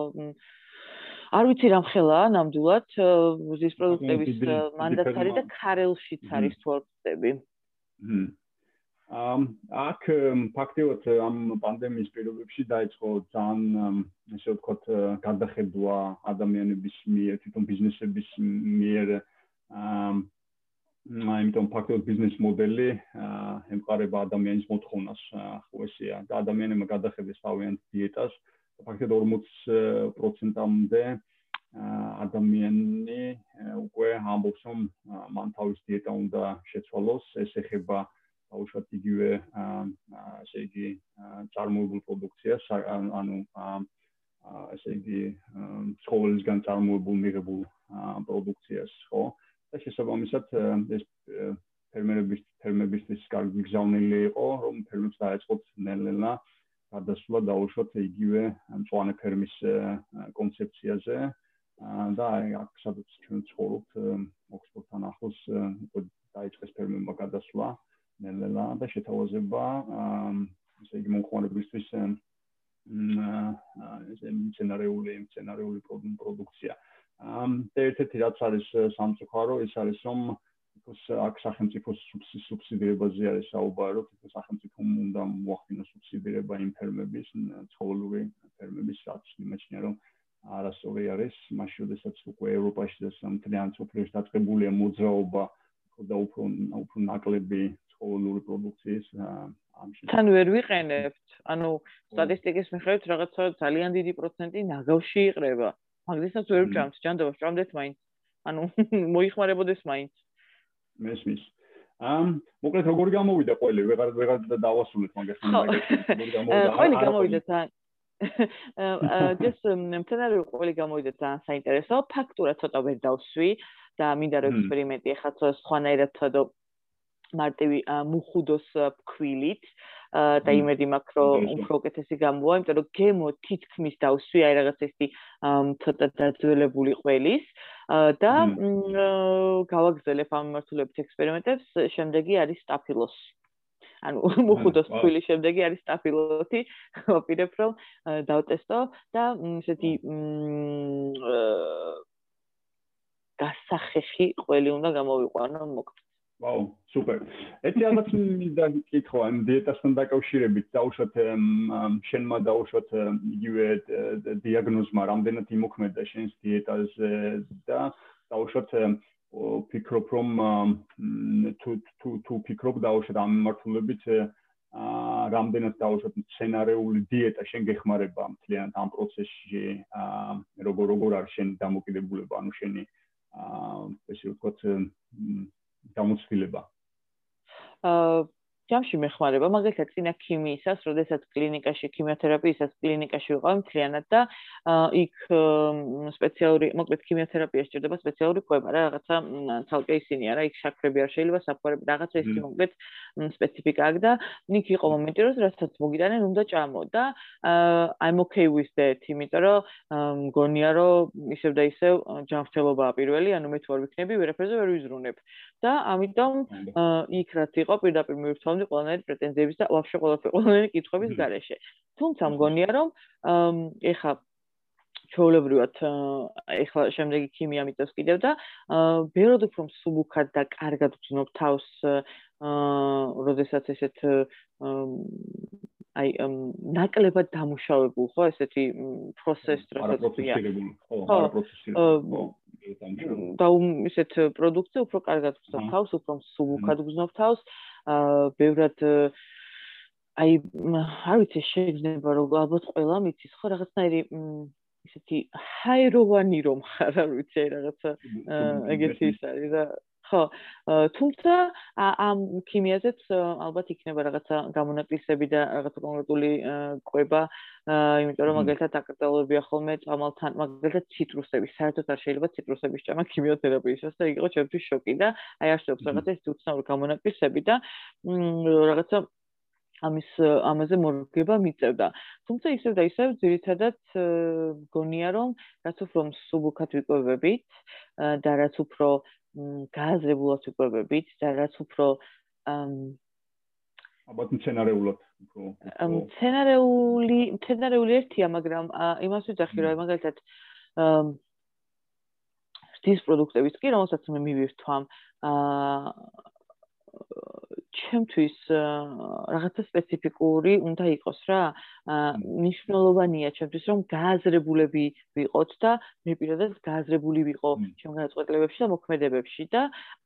არ ვიცი რამ ხელაა ნამდვილად დის პროდუქტების მანდაც არის და ქარელშიც არის თორწები ამ აქ ფაქტიურად ამ პანდემიის პირობებში დაიწყო ძალიან ესე ვთქვათ გადახედვა ადამიანების მიერ თვითონ ბიზნესების მიერ ამ აიმიტომ ფაქტიურად ბიზნეს მოდელი ემყარება ადამიანის მოთხოვნას ხო ესეა. და ადამიანებმა გადახედეს თავიანთ დიეტას. ფაქტიურად 40%-მდე ადამიანი უკვე ამბობს რომ მან თავის დიეტა უნდა შეცვალოს. ეს ეხება უშუალოდ იგივე ესე იგი წარმოებულ პროდუქციას ანუ ესე იგი ცხოველისგან წარმოებულ მიღებულ პროდუქციას ხო? და შესაბამისად ეს ფერმერების ფერმებისთვის კარგი გზავნილი იყო რომ ფერმებს დაეწყოთ ნელ-ნელა გადასვლა დაუშვათ იგივე მწვანე ფერმის კონცეფციაზე. და აქ სადაც ჩვენ ცხოვრობთ ოქსფორდთან ახლოს დაიწყეს ფერმებმა გადასვლა. აა ნელა და შეთავაზება ესე იგი მომხმარებლისთვის ესე მცენარეული მცენარეული პროდუქცია. ამ ერთ-ერთი რაც არის სამწუხარო, ის არის რომ ის აქ სახელმწიფოს სუბსიდირებაზე არის საუბარი, რომ სახელმწიფო უნდა მოახდინოს სუბსიდირება იმ ფერმების, ცხოველური ფერმების, რაც იმეჩნია რომ არასწორი არის, მაშინ შესაძაც უკვე ევროპაში და სამთლიან სოფლიოში დაწყებულია მოძრაობა და უფრო უფრო ნაკლები ცხოველური პროდუქციის ამში. თან ვერ ვიყენებთ. ანუ სტატისტიკის მიხედვით რაღაცა ძალიან დიდი პროცენტი ნაგავში იყრება. მაგდესაც ვერ ვჭამთ, ჯანდაბა ვჭამდეთ მაინც. ანუ [laughs] მოიხმარებოდეს მაინც. მესმის. ამ მოკლედ როგორ გამოვიდა ყველი? ვეღარ ვეღარ დავასრულეთ მაგას მაგას. ყველი გამოვიდა თან. [laughs] [laughs] just მთენარი ყველი გამოვიდა თან საინტერესო. ფაქტურა ცოტა ვერ დავსვი და მინდა რომ ექსპერიმენტი ახლა სხვანაირად თოდო მარტივი მუხუდოს ფქვილით და იმედი მაქვს რომ უფრო უკეთესი გამოვა, იმიტომ რომ გემო თითქმის დავსვი აი რაღაც ესეთი ცოტა დაძველებული ყველის. და გავაგზელებ ამ მართულებით ექსპერიმენტებს, შემდეგი არის სტაფილოს. ანუ მუხუდოს ფქვილის შემდეგი არის სტაფილოთი, ვაპირებ რომ დავტესტო და ესეთი გასახეხი ყველი უნდა გამოვიყვანო მოკლედ. ვაუ, სუპერ. ეთი ალბათ მინდა გითხო ამ დიეტასთან დაკავშირებით, დაუშვათ შენმა დაუშვათ იგივე დიაგნოზმა რამდენად იმოქმედა შენს დიეტაზე და დაუშვათ ფიქრობ რომ თუ თუ თუ ფიქრობ დაუშვათ ამ მართულებით აა რამდენად დაუშვათ სცენარეული დიეტა შენ გეხმარება მთლიანად ამ პროცესში აა როგორ როგორ არის შენი დამოკიდებულება ანუ შენი აა ესე ვთქვათ გამოცდილება. აა ჯამში მეხმარება, მაგალითად, წინა ქიმიისას, როდესაც კლინიკაში ქიმიოთერაპიისას კლინიკაში ვიყავ მთლიანად და იქ სპეციალური, მოკლედ ქიმიოთერაპია სჭირდება სპეციალური კვება რა, რაღაცა ცალკე ისინია რა, იქ შაქრები არ შეიძლება, საფუარები, რაღაცა ისეთი მოკლედ სპეციფიკა აქვს და იქ იყო მომენტი, რომ რასაც მოგიტანენ, უნდა ჭამო და I'm okay with that, იმიტომ რომ მგონია, რომ ისევ და ისევ ჯანმრთელობაა პირველი, ანუ მე თუ არ ვიქნები, ვერაფერზე ვერ ვიზრუნებ. და ამიტომ იქ რაც იყო პირდაპირ მივირთვამ მქონდა ყველანაირი პრეტენზიების და ვაფშე ყველაფერი ყველანაირი კითხვების გარეშე. თუმცა მგონია რომ ეხა ჩაოლებრივად ეხლა შემდეგი ქიმია მიწევს კიდევ და ბევრად უფრო მსუბუქად და კარგად ვძნობ თავს აა როდესაც ესეთ აი ნაკლებად დამუშავებულ ხო ესეთი პროცეს რაღაცია ხო არა პროცესი და ისეთ პროდუქტზე უფრო კარგად ვძნობ თავს უფრო მსუბუქად ვძნობ თავს. აა ბევრად აი არ ვიცი შეიძლება რომ ალბათ ყველა მიცის ხო რაღაცნაირი ისეთი ჰაეროვანი რომ ხარ არ ვიცი რაღაცა ეგეთი ის არის და ხო თუმცა ამ ქიმიაზეც ალბათ იქნება რაღაცა გამონაკლისები და რაღაცა კონკრეტული კვება იმიტომ რომ მაგალითად აკრძალებია ხოლმე წამალთან მაგალითად ციტრუსები საერთოდ არ შეიძლება ციტრუსების ჭამა ქიმიოთერაპიისას და იყო ჩემთვის შოკი და აი არსებობს რაღაცა ეს უცნაური გამონაკლისები და რაღაცა ამის ამაზე მორგება მიწევდა. თუმცა ისევ და ისევ ძირითადად გონია რომ რაც უფრო სუბუქად ვიკვებებით და რაც უფრო გააზრებულად ვიკვებებით და რაც უფრო ალბათ მცენარეულად უფრო მცენარეული მცენარეული ერთია, მაგრამ იმას ვიძახი რომ მაგალითად დის პროდუქტების კი რომელსაც მე მივირთვამ აა ჩემთვის რაღაცა სპეციფიკური უნდა იყოს რა. ნიშნულოვანია ჩემთვის რომ გააზრებულები ვიყოთ და მე პირადად გააზრებული ვიყო ჩემ გადაწყვეტილებებში და მოქმედებებში და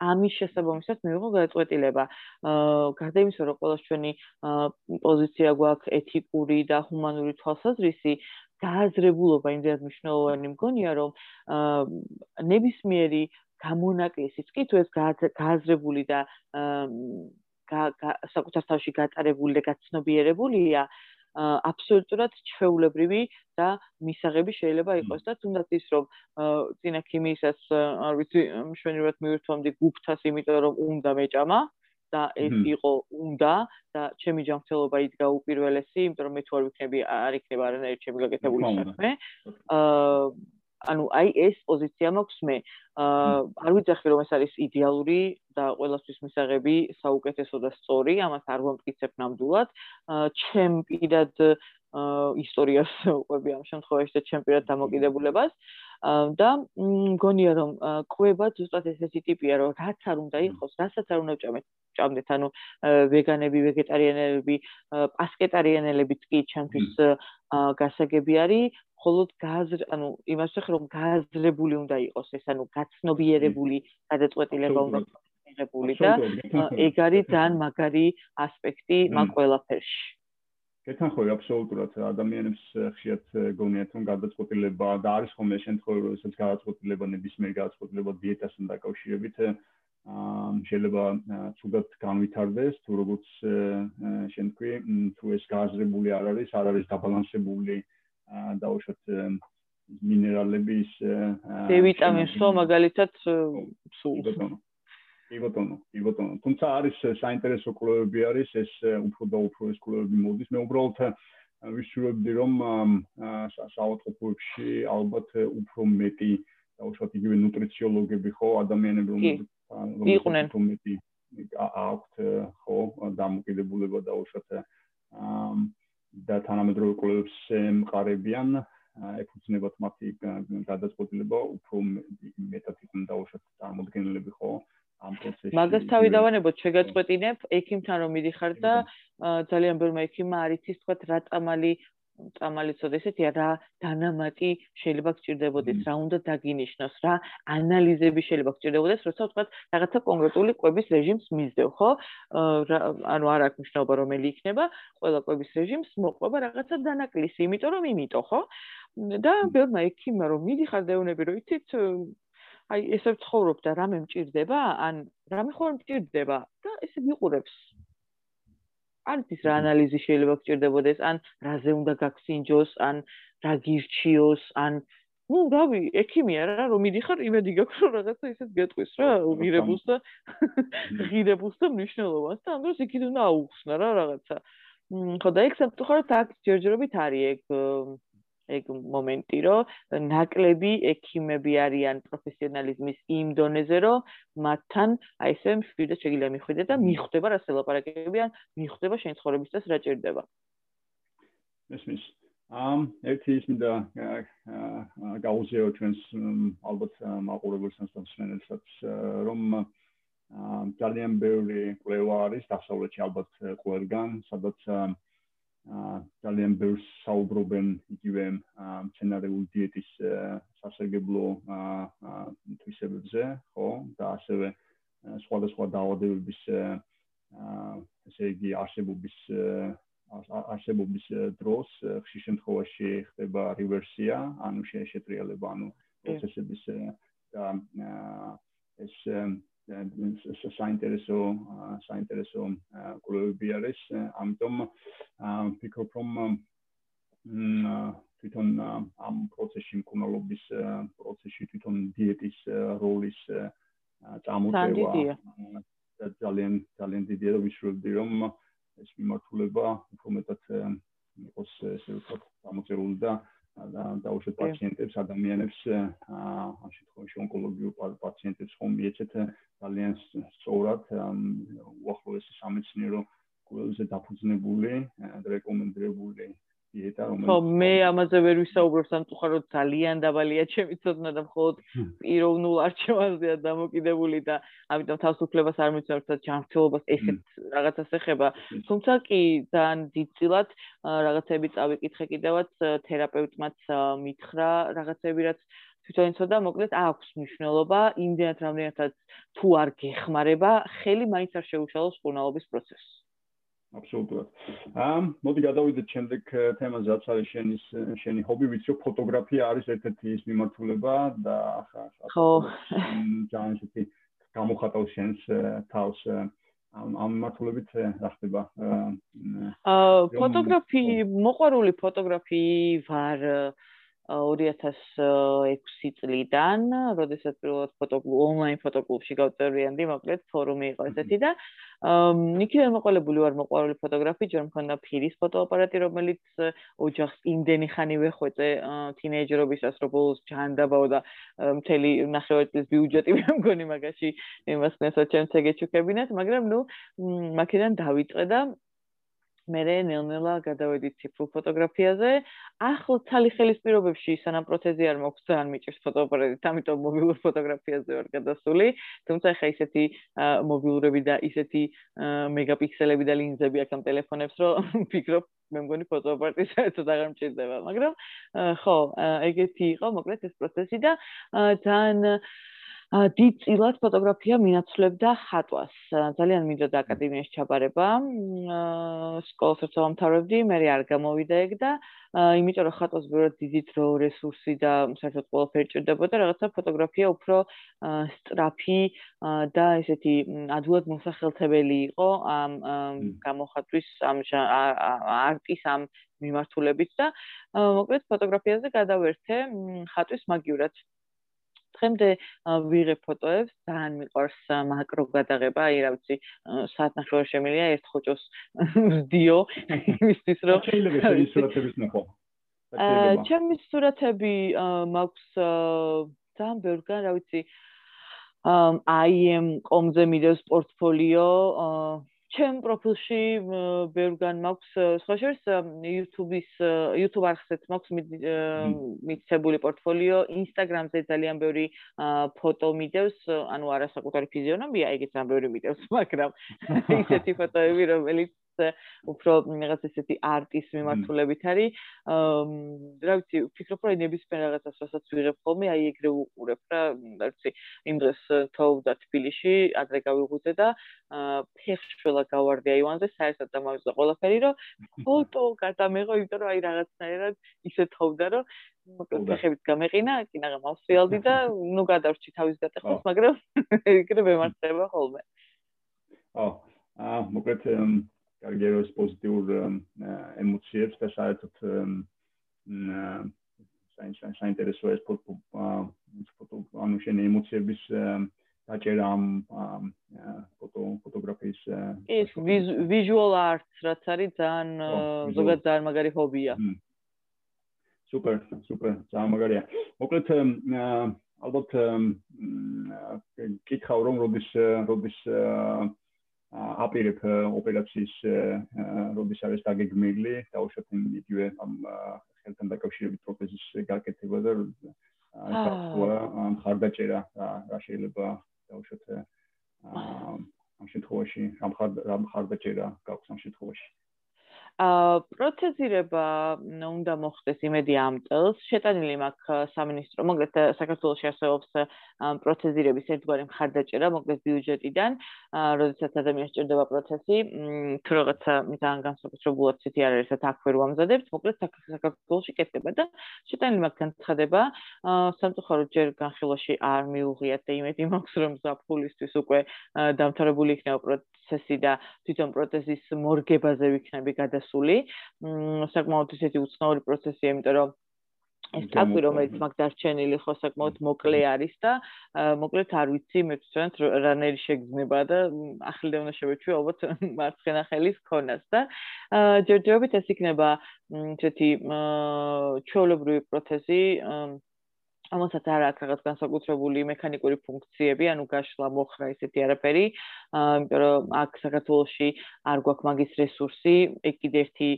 ამის შესაბამისად მე ვიყო გადაწყვეტილება. აა გარდა იმისა რომ ყოველს ჩვენი პოზიცია გვაქვს ეთიკური და ჰუმანური თვალსაზრისი გააზრებულობა იმდენად მნიშვნელოვანი მგონია რომ ნებისმიერი გამონაკლისიც კი თუ ეს გააზრებული და საკუთარ თავში გატარებული და გაცნობიერებულია აბსოლუტურად ჩვეულებრივი და მისაღები შეიძლება იყოს და თუნდაც ის რომ წინა ქიმიისას არ ვიცი მშვენივრად მივირთვამდი გუფთას იმიტომ რომ უნდა მეჭამა და ეს იყო უნდა და ჩემი ჯანმრთელობა იდგა უპირველესი იმიტომ რომ მე თუ არ ვიქნები არ იქნება არანაირი ჩემი გაკეთებული საქმე. აა ანუ აი ეს პოზიცია მაქვს მე. აა არ ვიცახი რომ ეს არის იდეალური და ყველასთვის მისაღები საუკეთესო და სწორი, ამას არ ვამტკიცებ ნამდვილად. აა ჩემ პირად აა ისტორიას ვყვები ამ შემთხვევაში და ჩემ პირად დამოკიდებულებას. აა და მგონია რომ ყვება ზუსტად ესეთი ტიპია რომ რაც არ უნდა იყოს, რასაც არ უნდა ჭამეთ ჭამდეთ ანუ ვეგანები, ვეგეტარიანელები, პასკეტარიანელებიც კი ჩემთვის გასაგები არის, მხოლოდ გააზრ ანუ იმას ვეხ რომ გააზრებული უნდა იყოს ეს ანუ გაცნობიერებული გადაწყვეტილება უნდა მიღებული და ეგ არის ძალიან მაგარი ასპექტი მაგ ყველაფერში კეთახოი აბსოლუტურად ადამიანებს ხშირად გონიათ რომ გადაწყვეტილება და არის ხოლმე შემთხვევა როდესაც გადაწყვეტილება ნებისმიერ გადაწყვეტილება დიეტასთან დაკავშირებით აა შეიძლება თუდად განვითარდეს თუ როგორც შენ თქვი თუ ეს გააზრებული არ არის არ არის დაბალანსებული დაუშვათ მინერალების D ვიტამინს ხო მაგალითად სულ კი ბატონო, კი ბატონო. თუმცა არის საინტერესო კვლევები არის, ეს უფრო და უფრო ეს კვლევები მოდის. მე უბრალოდ ვიშურებდი რომ საავადმყოფოებში ალბათ უფრო მეტი დაუშვათ იგივე ნუტრიციოლოგები ხო, ადამიანები რომ იყვნენ უფრო მეტი აქვთ ხო, დამოკიდებულება დაუშვათ და თანამედროვე კვლევებს ემყარებიან ეფუძნებათ მათი გადაწყვეტილება უფრო მეტად იყვნენ დაუშვათ წარმოდგენილები ხო ამ პროცესში მაგას თავი დავანებოთ შეგაწყვეტინებ ექიმთან რომ მიდიხარ და ძალიან ბევრი ექიმა არის ის თქვა რა წამალი წამალიცოდ ესეთია რა დანამატი შეიძლება გჭირდებოდეს რა უნდა დაგინიშნოს რა ანალიზები შეიძლება გჭირდებოდეს როცა თქვა რაღაცა კონკრეტული კვების რეჟიმს მისდევ ხო? ანუ არ აქვს მნიშვნელობა რომელი იქნება ყველა კვების რეჟიმს მოყვება რაღაცა დანაკლისი იმიტომ რომ იმიტო ხო? და ბევრმა ექიმმა რომ მიდიხარ დაეუნები რომ იცით აი ესე ვცხოვრობ და რამე მჭირდება ან რამე ხომ მჭირდება და ესე მიყურებს. არის ის რა ანალიზი შეიძლება გჭირდებოდეს, ან რაზე უნდა გაგსინჯოს, ან რა გირჩიოს, ან ну, რავი, ექიმია რა, რომ მიდიხარ, იმედი გაქვს რომ რაღაცა ისეთ გეტყვის რა, ღირებულს და ღირებულს და მნიშვნელობას და ამ დროს იქით უნდა აუხსნა რა რაღაცა. ხო და ეგ სამწუხაროდ აქ ჯერჯერობით არის ეგ ეგ მომენტი, რომ ნაკლები ექიმები არიან პროფესიონალიზმის იმ დონეზე, რომ მათთან აი ესე მშვიდად შეიძლება მიხვიდე და მიხვდება რა სელაპარაკებიან, მიხვდება შენ ცხოვრების წეს რა ჭირდება. ესმის ამ ერთი ის მინდა გაუზიარო ჩვენს ალბათ მაყურებელს ან სპეციალისტებს რომ ძალიან ბევრი კვლევა არის დასავლეთში ალბათ ყველგან, სადაც ძალიან ბევრს საუბრობენ იგივე მცენარეული დიეტის სასარგებლო თვისებებზე, ხო? და ასევე სხვადასხვა დაავადებების ესე იგი არსებობის არსებობის დროს ხშირ შემთხვევაში ხდება რივერსია, ანუ შეეტრიალება, ანუ პროცესების და ეს საინტერესო საინტერესო კვლევები არის ამიტომ ფიქრობ რომ თვითონ ამ პროცესში მკურნალობის პროცესში თვითონ დიეტის როლის წამოწევა ძალიან ძალიან დიდია და ვიშურებდი რომ ეს მიმართულება უფრო მეტად იყოს ესე ვთქვათ გამოწერული და დაუშვათ პაციენტებს, ადამიანებს, ამ შემთხვევაში ონკოლოგიურ პაციენტებს ხომ მიეცეთ ძალიან სწორად უახლოესი სამეცნიერო ყველაზე დაფუძნებული და რეკომენდებული დიეტა რომელიც ხო მე ამაზე ვერ ვისაუბრებ სამწუხაროდ ძალიან დაბალია ჩემი ცოდნა და მხოლოდ პიროვნულ არჩევანზეა დამოკიდებული და ამიტომ თავისუფლებას არ მიცემ თორსა ჯანმრთელობას ესეთ რაღაცას ეხება. თუმცა კი ძალიან დიდწილად რაღაცები წავიკითხე კიდევაც თერაპევტმაც მითხრა რაღაცები რაც თვითონ იცოდა მოკლედ აქვს მნიშვნელობა იმდენად რამდენადაც თუ არ გეხმარება ხელი მაინც არ შეუშალოს ხურნალობის პროცესს აბსოლუტურად. ამ მოდი გადავიდეთ შემდეგ თემაზე, რაც არის შენის შენი ჰობი, ვიცი რომ ფოტოგრაფია არის ერთ-ერთი ის მიმართულება და ახლა ხო ძალიან ისეთი გამოხატავს შენს თავს ამ ამ მიმართულებით რა ხდება? აა ფოტოგრაფი, მოყვარული ფოტოგრაფი ვარ 2006 წლიდან, როდესაც პირველად ფოტოკლუბ ონლაინ ფოტოკლუბში გავწერიანდი, მოკლედ ფორუმი იყო ესეთი და ნიკიდან მოყოლებული ვარ მოყვარული ფოტოგრაფი, ჯერ მქონდა ფირის ფოტოაპარატი, რომელიც ოჯახს იმდენი ხანი ვეხვეწე თინეიჯერობისას, რომ ბოლოს ჯანდაბაო და მთელი ნახევარი წლის ბიუჯეტი მე მგონი მაგაში იმას ნესა ჩემს ეგეჩუკებინათ, მაგრამ ნუ მაქედან დავიწყე და მე ნელ-ნელა გადავედი ციფრულ ფოტოგრაფიაზე. ახლა თალი ხელის პირობებში სანამ პროთეზი არ მაქვს ძალიან მიჭირს ფოტოაპარატი, ამიტომ მობილურ ფოტოგრაფიაზე ვარ გადასული. თუმცა ხა ისეთი მობილურები და ისეთი მეგაპიქსელები და ლინზები აქვს ამ ტელეფონებს, რომ [laughs] ვფიქრობ, მე მგონი ფოტოაპარატი საერთოდ აღარ მჭირდება, მაგრამ ხო, ეგეთი იყო მოკლედ ეს პროცესი და ძალიან დიდ წილად ფოტოგრაფია მინაცვლებდა ხატვას. ძალიან მინდოდა აკადემიაში ჩაბარება. სკოლას როცა ვამთავრებდი, მე არ გამოვიდა ეგ და იმიტომ რომ ხატვას ბევრად დიდი დრო, რესურსი და საერთოდ ყველაფერი ჭირდებოდა, რაღაცა ფოტოგრაფია უფრო სტრაფი და ესეთი ადვილად მოსახელთებელი იყო ამ გამოხატვის ამ არტის ამ მიმართულებით და მოკლედ ფოტოგრაფიაზე გადავერთე ხატვის მაგიურად. დღემდე ვიღებ ფოტოებს, ძალიან მიყვარს მაკრო გადაღება, აი რა ვიცი, საათნახევარ შემილია ერთ ხოჭოს ვიდეო იმისთვის რომ შეიძლება ეს სურათების ნახო. აა ჩემი სურათები მაქვს ძალიან ბევრგან, რა ვიცი, აი ამ კომზე მიდევს პორტფოლიო, აა ჩემ პროფილში ბევრგან მაქვს სხვა შორის YouTube-ის YouTube არხზეც მაქვს მიცებული პორტფოლიო, Instagram-ზე ძალიან ბევრი ფოტო მიდევს, ანუ არასაკუთარი ფიზიონომია, ეგეც ძალიან ბევრი მიდევს, მაგრამ [laughs] ისეთი ფოტოები, რომელიც უფრო რაღაც ესეთი არტის მიმართულებით არის. რა ვიცი, ვფიქრობ, რომ ნებისმიერ რაღაცას, რასაც ვიღებ ხოლმე, აი ეგრე უყურებ რა, რა ვიცი, იმ დღეს თოვდა თბილისში, ადრე გავიღუძე და ფეხშველა გავარდი აივანზე, საერთოდ დამავიდა ყველაფერი, რომ ფოტო გადამეღო, იმიტომ რომ აი რაღაცნაირად ისე თოვდა, რომ ფეხებით გამეყინა, კი ნაღა მოვსიალდი და ნუ გადავრჩი თავის გატეხოს, მაგრამ [laughs] ეგრე მემართება ხოლმე. ო, აა მოკლედ კარგეროს პოზიტიურ ემოციებს და საერთოდ საინტერესო საინტერესო ეს ფოტო ანუ შენი ემოციების დაჭერა ამ ფოტო ფოტოგრაფიის ეს ვიზუალ არტს რაც არის ძალიან ზოგადად ძალიან მაგარი ჰობია სუპერ სუპერ ძალიან მაგარია მოკლედ ალბათ კითხავ რომ როდის როდის აპირებ ოპერაციის როდის არის დაგეგმილი დაუშვათ იგივე ამ ხელთან დაკავშირებით პროფესიის გაკეთება და ამ ხარდაჭერა რა შეიძლება დაუშვათ ამ შემთხვევაში ამ ხარდაჭერა გაქვს ამ შემთხვევაში. აა პროცესირება უნდა მოხდეს იმედი ამ წელს. შეტანილი მაქვს სამინისტრო, მოკლედ საქართველოს არსებობს პროცესირების ერთგვარი მხარდაჭერა, მოკლედ ბიუჯეტიდან, აა როდესაც ადამიანს ჭირდება პროცესი, თუ რაღაცა ძალიან განსაკუთრებულად ცეთი არ არის, აქ ვერ ვამზადებთ, მოკლედ საქართველოსში კეთდება და შეტანილი მაქვს განცხადება, აა სამწუხაროდ ჯერ განხილვაში არ მიუღიათ და იმედი მაქვს, რომ ზაფხულისთვის უკვე დამთავრებული იქნება პროცესი და თვითონ პროცესის მორგებაზე ვიქნები გადა შესული. მ საკმაოდ ისეთი უცნაური პროცესია, იმიტომ რომ ეს ტაკვი რომელიც მაგ დარჩენილი ხო საკმაოდ მოკლე არის და მოკლედ არ ვიცი მე თვითონაც რანერი შეგზნება და ახლდე უნდა შევეჩვი ალბათ [laughs] მარცხენა ხელის ქონას და ჯერჯერობით ეს იქნება ესეთი ჩვეულებრივი პროცესი ამასაც არ აქვს რაღაც განსაკუთრებული მექანიკური ფუნქციები, ანუ გაშლა მოხრა ესეთი არაფერი, იმიტომ რომ აქ საქართველოსში არ გვაქვს მაგის რესურსი, ეგ კიდე ერთი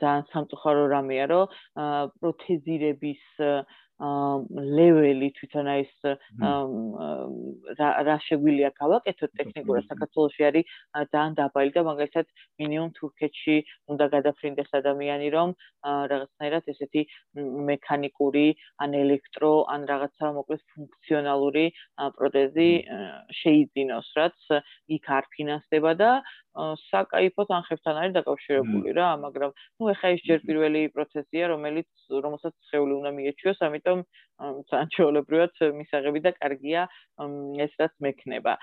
ძალიან სამწუხარო რამეა, რომ პროთეზირების ლეველი თვითონ აი ეს რა შეგვიძლია გავაკეთოთ ტექნიკურად საქართველოსში არის ძალიან დაბალი და მაგალითად მინიმუმ თურქეთში უნდა გადაფრინდეს ადამიანი რომ რაღაცნაირად ესეთი მექანიკური ან ელექტრო ან რაღაცა მოკლედ ფუნქციონალური პროტეზი შეიძინოს რაც იქ არ ფინანსდება და საკაიფო თანხებთან არის დაკავშირებული რა, მაგრამ ნუ ეხა ეს ჯერ პირველი პროცესია, რომელიც რომელსაც ხეული უნდა მიეჩვიოს, ამიტომ სანჩოლებრივად მისაღები და კარგია ეს რაც მექნება.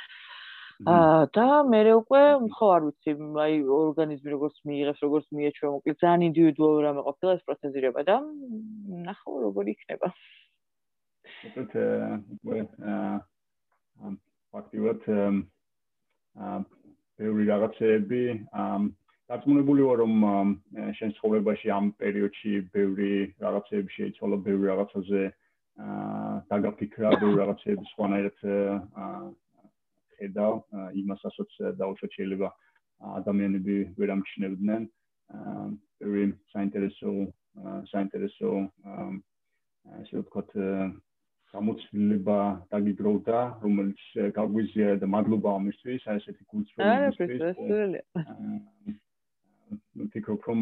აა და მე უკვე ხო არ ვიცი, აი ორგანიზმი როგორც მიიღებს, როგორც მიეჩვევა, მოკლედ ძალიან ინდივიდუალური რამე ყოფილა ეს პროცესირება და ნახო როგორ იქნება. მოკლედ აა ფაქტიურად აა ბევრი რაღაცეები დარწმუნებული ვარ რომ შენ ცხოვრებაში ამ პერიოდში ბევრი რაღაცეები შეიცვალა ბევრი რაღაცაზე დაგაფიქრა ბევრი რაღაცეები სხვანაირად ხედავ იმასაც დაუშვათ შეიძლება ადამიანები ვერ ამჩნევდნენ ბევრი საინტერესო საინტერესო ასე ვთქვათ გამოცდილება დაგიგროვდა, რომელიც გაგვიზია და მადლობა ამისთვის, აი ესეთი გულწრფელი. თქო რომ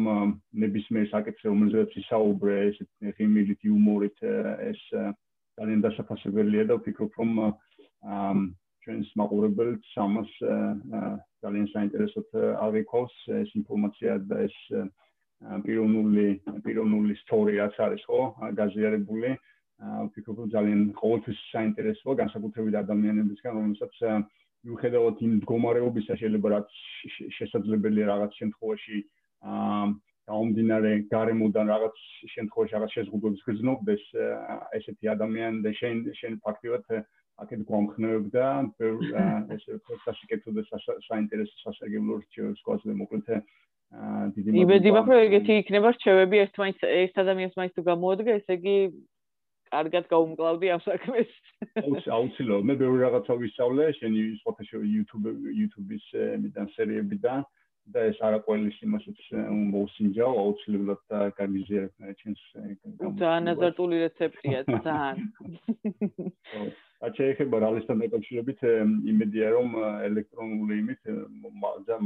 ნებისმიერ საკითხზე რომელზეც ისაუბრე, ეს ხიმილით იუმორით ეს ძალიან დასაფასებელია და ვფიქრობ რომ ჩვენს მაყურებელს ამას ძალიან საინტერესოდ აღიქოს ეს ინფორმაცია და ეს პიროვნული პიროვნული ისტორია რაც არის ხო გაზიარებული. ვფიქრობ რომ ძალიან ყოველთვის საინტერესოა განსაკუთრებით ადამიანებისგან რომელსაც მიუხედავად იმ მდგომარეობისა შეიძლება რაც შესაძლებელია რაღაც შემთხვევაში აა დაუმდინარე გარემოდან რაღაც შემთხვევაში რაღაც შეზღუდვებს გრძნობდეს ესეთი ადამიანი და შენ შენ ფაქტიურად აქეთ გვამხნევებდა ესე ვთქვათ სასიკეთო და საინტერესო სასარგებლო რჩევებს გვაძლევ მოკლედ აა დიდი მადლობა. იმედი მაქვს რომ ეგეთი იქნება რჩევები ერთმანეთს ერთ ადამიანს მაინც თუ გამოადგა ესე იგი კარგად გაუმკლავდი ამ საქმეს. აუცილებლად. მე ბევრი რაღაცა ვისწავლე, შენი სპოტაში YouTube YouTube-ის მიდან სერიებიდან და ეს არა ყოველის იმასაც მოუსინჯავ, აუცილებლად და გაგიზიარ ჩვენს [laughs] ძალიან აზარტული რეცეპტია, ძალიან. აჩე ეხება რალისთან დაკავშირებით იმედია რომ ელექტრონული იმით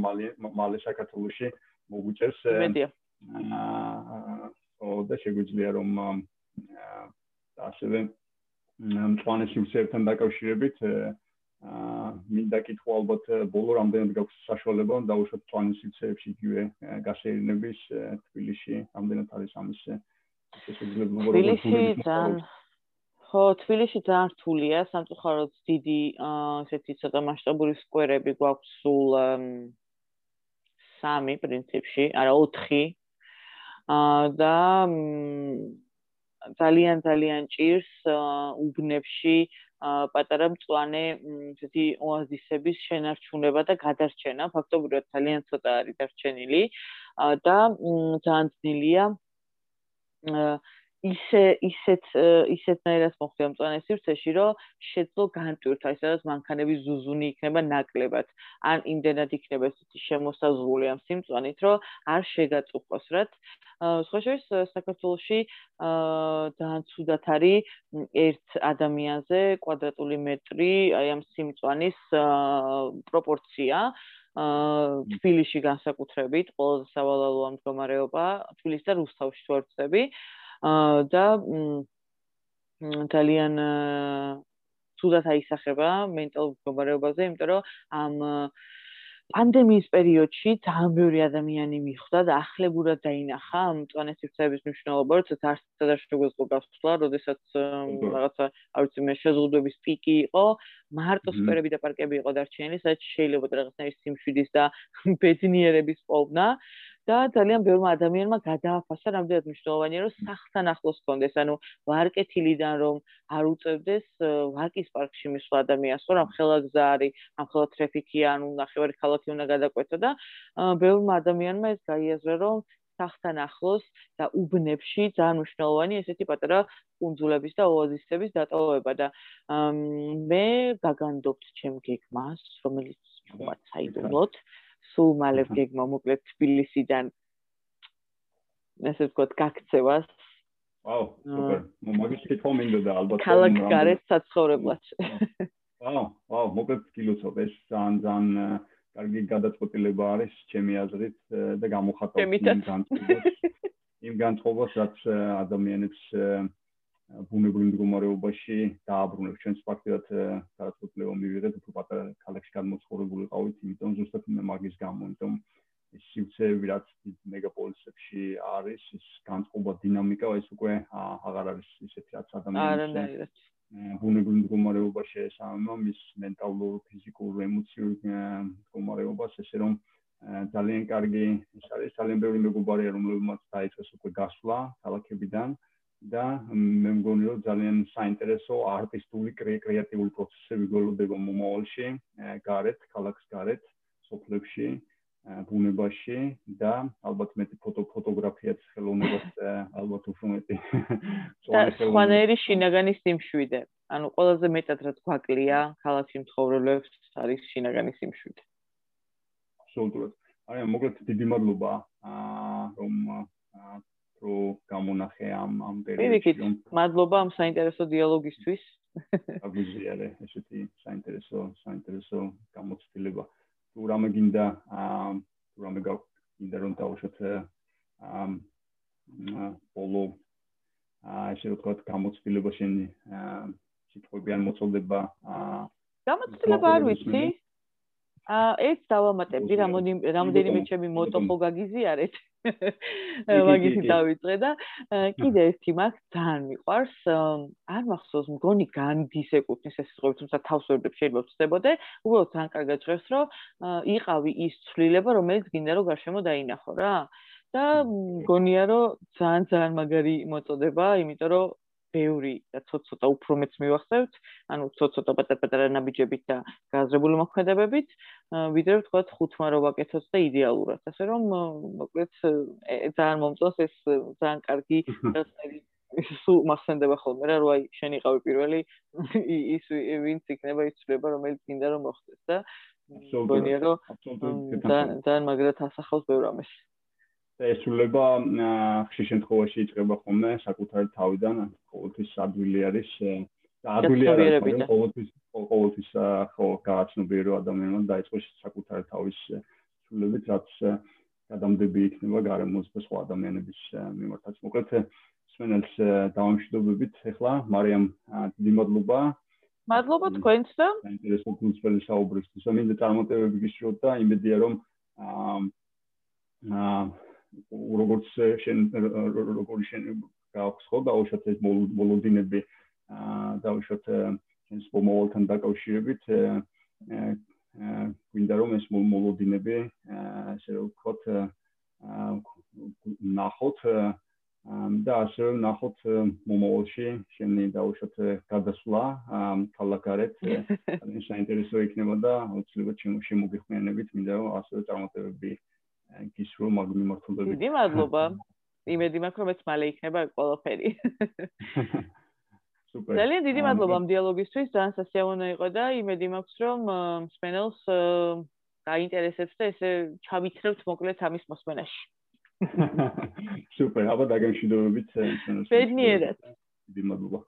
მალე მალე საქართველოსში მოგვიწერს იმედია. აა და შეგვიძლია რომ ასევე მწვანე სიმსერთან დაკავშირებით აა მინდა კითხვა ალბათ ბოლო რამდენად გაქვს საშუალება დაუშვათ მწვანე სიმსერებში იგივე გასეირნების თბილისში რამდენად არის ამის შესაძლებლობა თბილისში ძალიან ხო თბილისში ძალიან რთულია სამწუხაროდ დიდი ესეთი ცოტა მასშტაბური სკვერები გვაქვს სულ სამი პრინციპში არა ოთხი. აა და ძალიან ძალიან ჭირს უბნებში პატარა მწვანე ესეთი ოაზისების შენარჩუნება და გადარჩენა. ფაქტობრივად ძალიან ცოტა არის დარჩენილი. და ძალიან ძნელია ისე ისეთ ისეთ ნაირას მოხდი ამ წვანე სივრცეში, რომ შეძლო განტვირთვა, ის სადაც მანქანები ზუზუნი იქნება ნაკლებად, ან იმდენად იქნება ესეთი შემოსაზღვრული ამ სიმწვანით, რომ არ შეგაწუხოს, რაც სხვა შორის საქართველოში დაანცუდათ არის ერთ ადამიანზე კვადრატული მეტრი აი ამ სიმწვანის პროპორცია. აა თბილისში განსაკუთრებით ყველაზე სავალალოა მდგომარეობა, თბილისს და რუსთავში ვარ ვწები. აა და ძალიან თუდათ აისახება მენტალურ მდგომარეობაზე, იმიტომ რომ ამ პანდემიის პერიოდში ძალიან ბევრი ადამიანი მიხვდა და ახლებურად დაინახა ამ მწვანესიფცების მნიშვნელობა, როდესაც არც სადაც შეგვეძლო გასვლა, როდესაც რაღაცა, არ ვიცი, მე შეზღუდვების პიკი იყო, მარტო სკვერები და პარკები იყო დარჩენილი, სადაც შეიძლება რაღაცნაირი სიმშვიდის და ბედნიერების პოვნა და ძალიან ბევრმა ადამიანმა გადააფასა რამდენად მნიშვნელოვანია რომ სახთან ახლოს კონდეს ანუ ვარკეთილიდან რომ არ უწევდეს ვაკის პარკში მისვლა ადამიანს რომ ხელა გზა არის ამ ხელა ტრაფიკია ანუ ნახევარი ქალაქი უნდა გადაკვეთა და ბევრმა ადამიანმა ეს გაიაზრა რომ სახთან ახლოს და უბნებში ძალიან მნიშვნელოვანი ესეთი პატარა კუნძულების და ოაზისების დატოვება და მე გაგანდობთ ჩემ გეგმას რომელიც თქვა საიდუმლოდ სულ მალე გეგმა მოკლედ თბილისიდან ესე ვთქვათ გაქცევას. ვაუ, სუპერ. მაგის კითხვა მინდა და ალბათ ქალაქ გარეთ საცხოვრებლად. ვაუ, ვაუ, მოკლედ გილოცავ ეს ძალიან ძალიან კარგი გადაწყვეტილება არის ჩემი აზრით და გამოხატავს იმ განწყობას. იმ განწყობას, რაც ადამიანებს ბუნებრივ მდგომარეობაში დააბრუნებს. ჩვენს ფაქტიურად გადაწყვეტილება მივიღეთ უფრო პატარა ქალაქში გადმოცხოვრებული ყავით, იმიტომ ზუსტად მაგის გამო, იმიტომ ის სივრცეები რაც მეგაპოლისებში არის, ის განწყობა დინამიკა ეს უკვე აღარ არის ისეთი რაც ადამიანებს ბუნებრივ მდგომარეობაში ესამა მის მენტალურ, ფიზიკურ, ემოციურ მდგომარეობას, ესე რომ ძალიან კარგი ის არის ძალიან ბევრი მეგობარია რომლებმაც დაიწყეს უკვე გასვლა ქალაქებიდან და მე მგონი რომ ძალიან საინტერესო არტისტული კრეატიული პროცესები გველოდება მომავალში გარეთ ქალაქს გარეთ სოფლებში ბუნებაში და ალბათ მეტი ფოტო ფოტოგრაფიაც ხელოვნებას ალბათ უფრო მეტი [laughs] სხვანაირი შინაგანი სიმშვიდე. ანუ ყველაზე მეტად რაც გვაკლია ქალაქში მცხოვრებლებს არის შინაგანი სიმშვიდე. აბსოლუტურად. აი მოკლედ დიდი მადლობა რომ რო გამონახე ამ ამ პერიოდში. მადლობა ამ საინტერესო დიალოგისთვის. [laughs] აგვიზიარე, ესეთი საინტერესო საინტერესო გამოცდილება. თუ რამე გინდა აა თუ რამე გინდა რომ დავუშვათ აა პოლო აა ესე ვთქვათ გამოცდილება შენი სიტყვები ან მოწოდება გამოცდილება არ ვიცი. აა ეს დავამატებდი რამოდენიმე რამოდენიმე ჩემი მოტო ხო გაგიზიარეთ. მაგითი დავიწყე და კიდე ერთი მაგ ძალიან მიყვარს არ მახსოვს მგონი განდის ეკუთვნის ეს სიტყვები თუმცა თავს ვერ შეიძლება ვწდებოდე. უბრალოდ ძალიან კარგად ჟღერს რომ იყავი ის ცვლილება რომელიც გინდა რომ გარშემო დაინახო რა. და მგონია რომ ძალიან ძალიან მაგარი მოწოდება იმიტომ რომ ბევრი და ცოტა-ცოტა უფრო მეც მივახსევთ, ანუ ცოტა-ცოტა პატარ-პატარა ნაბიჯებით და გააზრებული მოქმედებებით, ვიდრე ვთქვათ ხუთმა რო ვაკეთოთ და იდეალურად. ასე რომ მოკლედ ძალიან მომწონს ეს ძალიან კარგი სულ მახსენდება ხოლმე რა, რომ აი შენ იყავი პირველი ის ვინც იქნება ის ცვლილება რომელიც გინდა რომ მოხდეს და მგონია რომ ძალიან მაგრად ასახავს ბევრ ამას. და ესულება ხშირ შემთხვევაში იწყება ხოლმე საკუთარი თავიდან, ყოველთვის ადვილი არის და ადვილი არის ყოველთვის ყოველთვის ხო გააცნობიერო ადამიანმა დაიწყოს საკუთარი თავის სულებით, რაც გადამდები იქნება გარემოს და სხვა ადამიანების მიმართაც. მოკლედ სვენელს დავამშვიდობებით ახლა მარიამ დიდი მადლობა. მადლობა თქვენს და საინტერესო გულწრფელი საუბრისთვის. მინდა წარმატებები გისურვოთ და იმედია რომ აა როგორც შენ როგორი შენ გაქვს ხო დაუშვათ ეს მოლოდინები აა დაუშვათ შენს მომავალთან დაკავშირებით გვინდა რომ ეს მოლოდინები ასე ვთქვათ ნახოთ და ასე ნახოთ მომავალში შენი დაუშვათ გადასვლა ქალაქარეთ [laughs] ძალიან საინტერესო იქნება და აუცილებლად შემოგიხმიანებით მინდა რომ ასე წარმატებები გისრო მაგ მიმართულებით. დიდი მადლობა. იმედი მაქვს რომ ეს მალე იქნება ყველაფერი. სუპერ. ძალიან დიდი მადლობა ამ დიალოგისთვის, ძალიან სასიამოვნო იყო და იმედი მაქვს რომ სპენელს გაინტერესებს და ესე ჩავითრევთ მოკლედ ამის მოსმენაში. სუპერ, აბა დაგემშვიდობებით [laughs] ბედნიერად. დიდი მადლობა.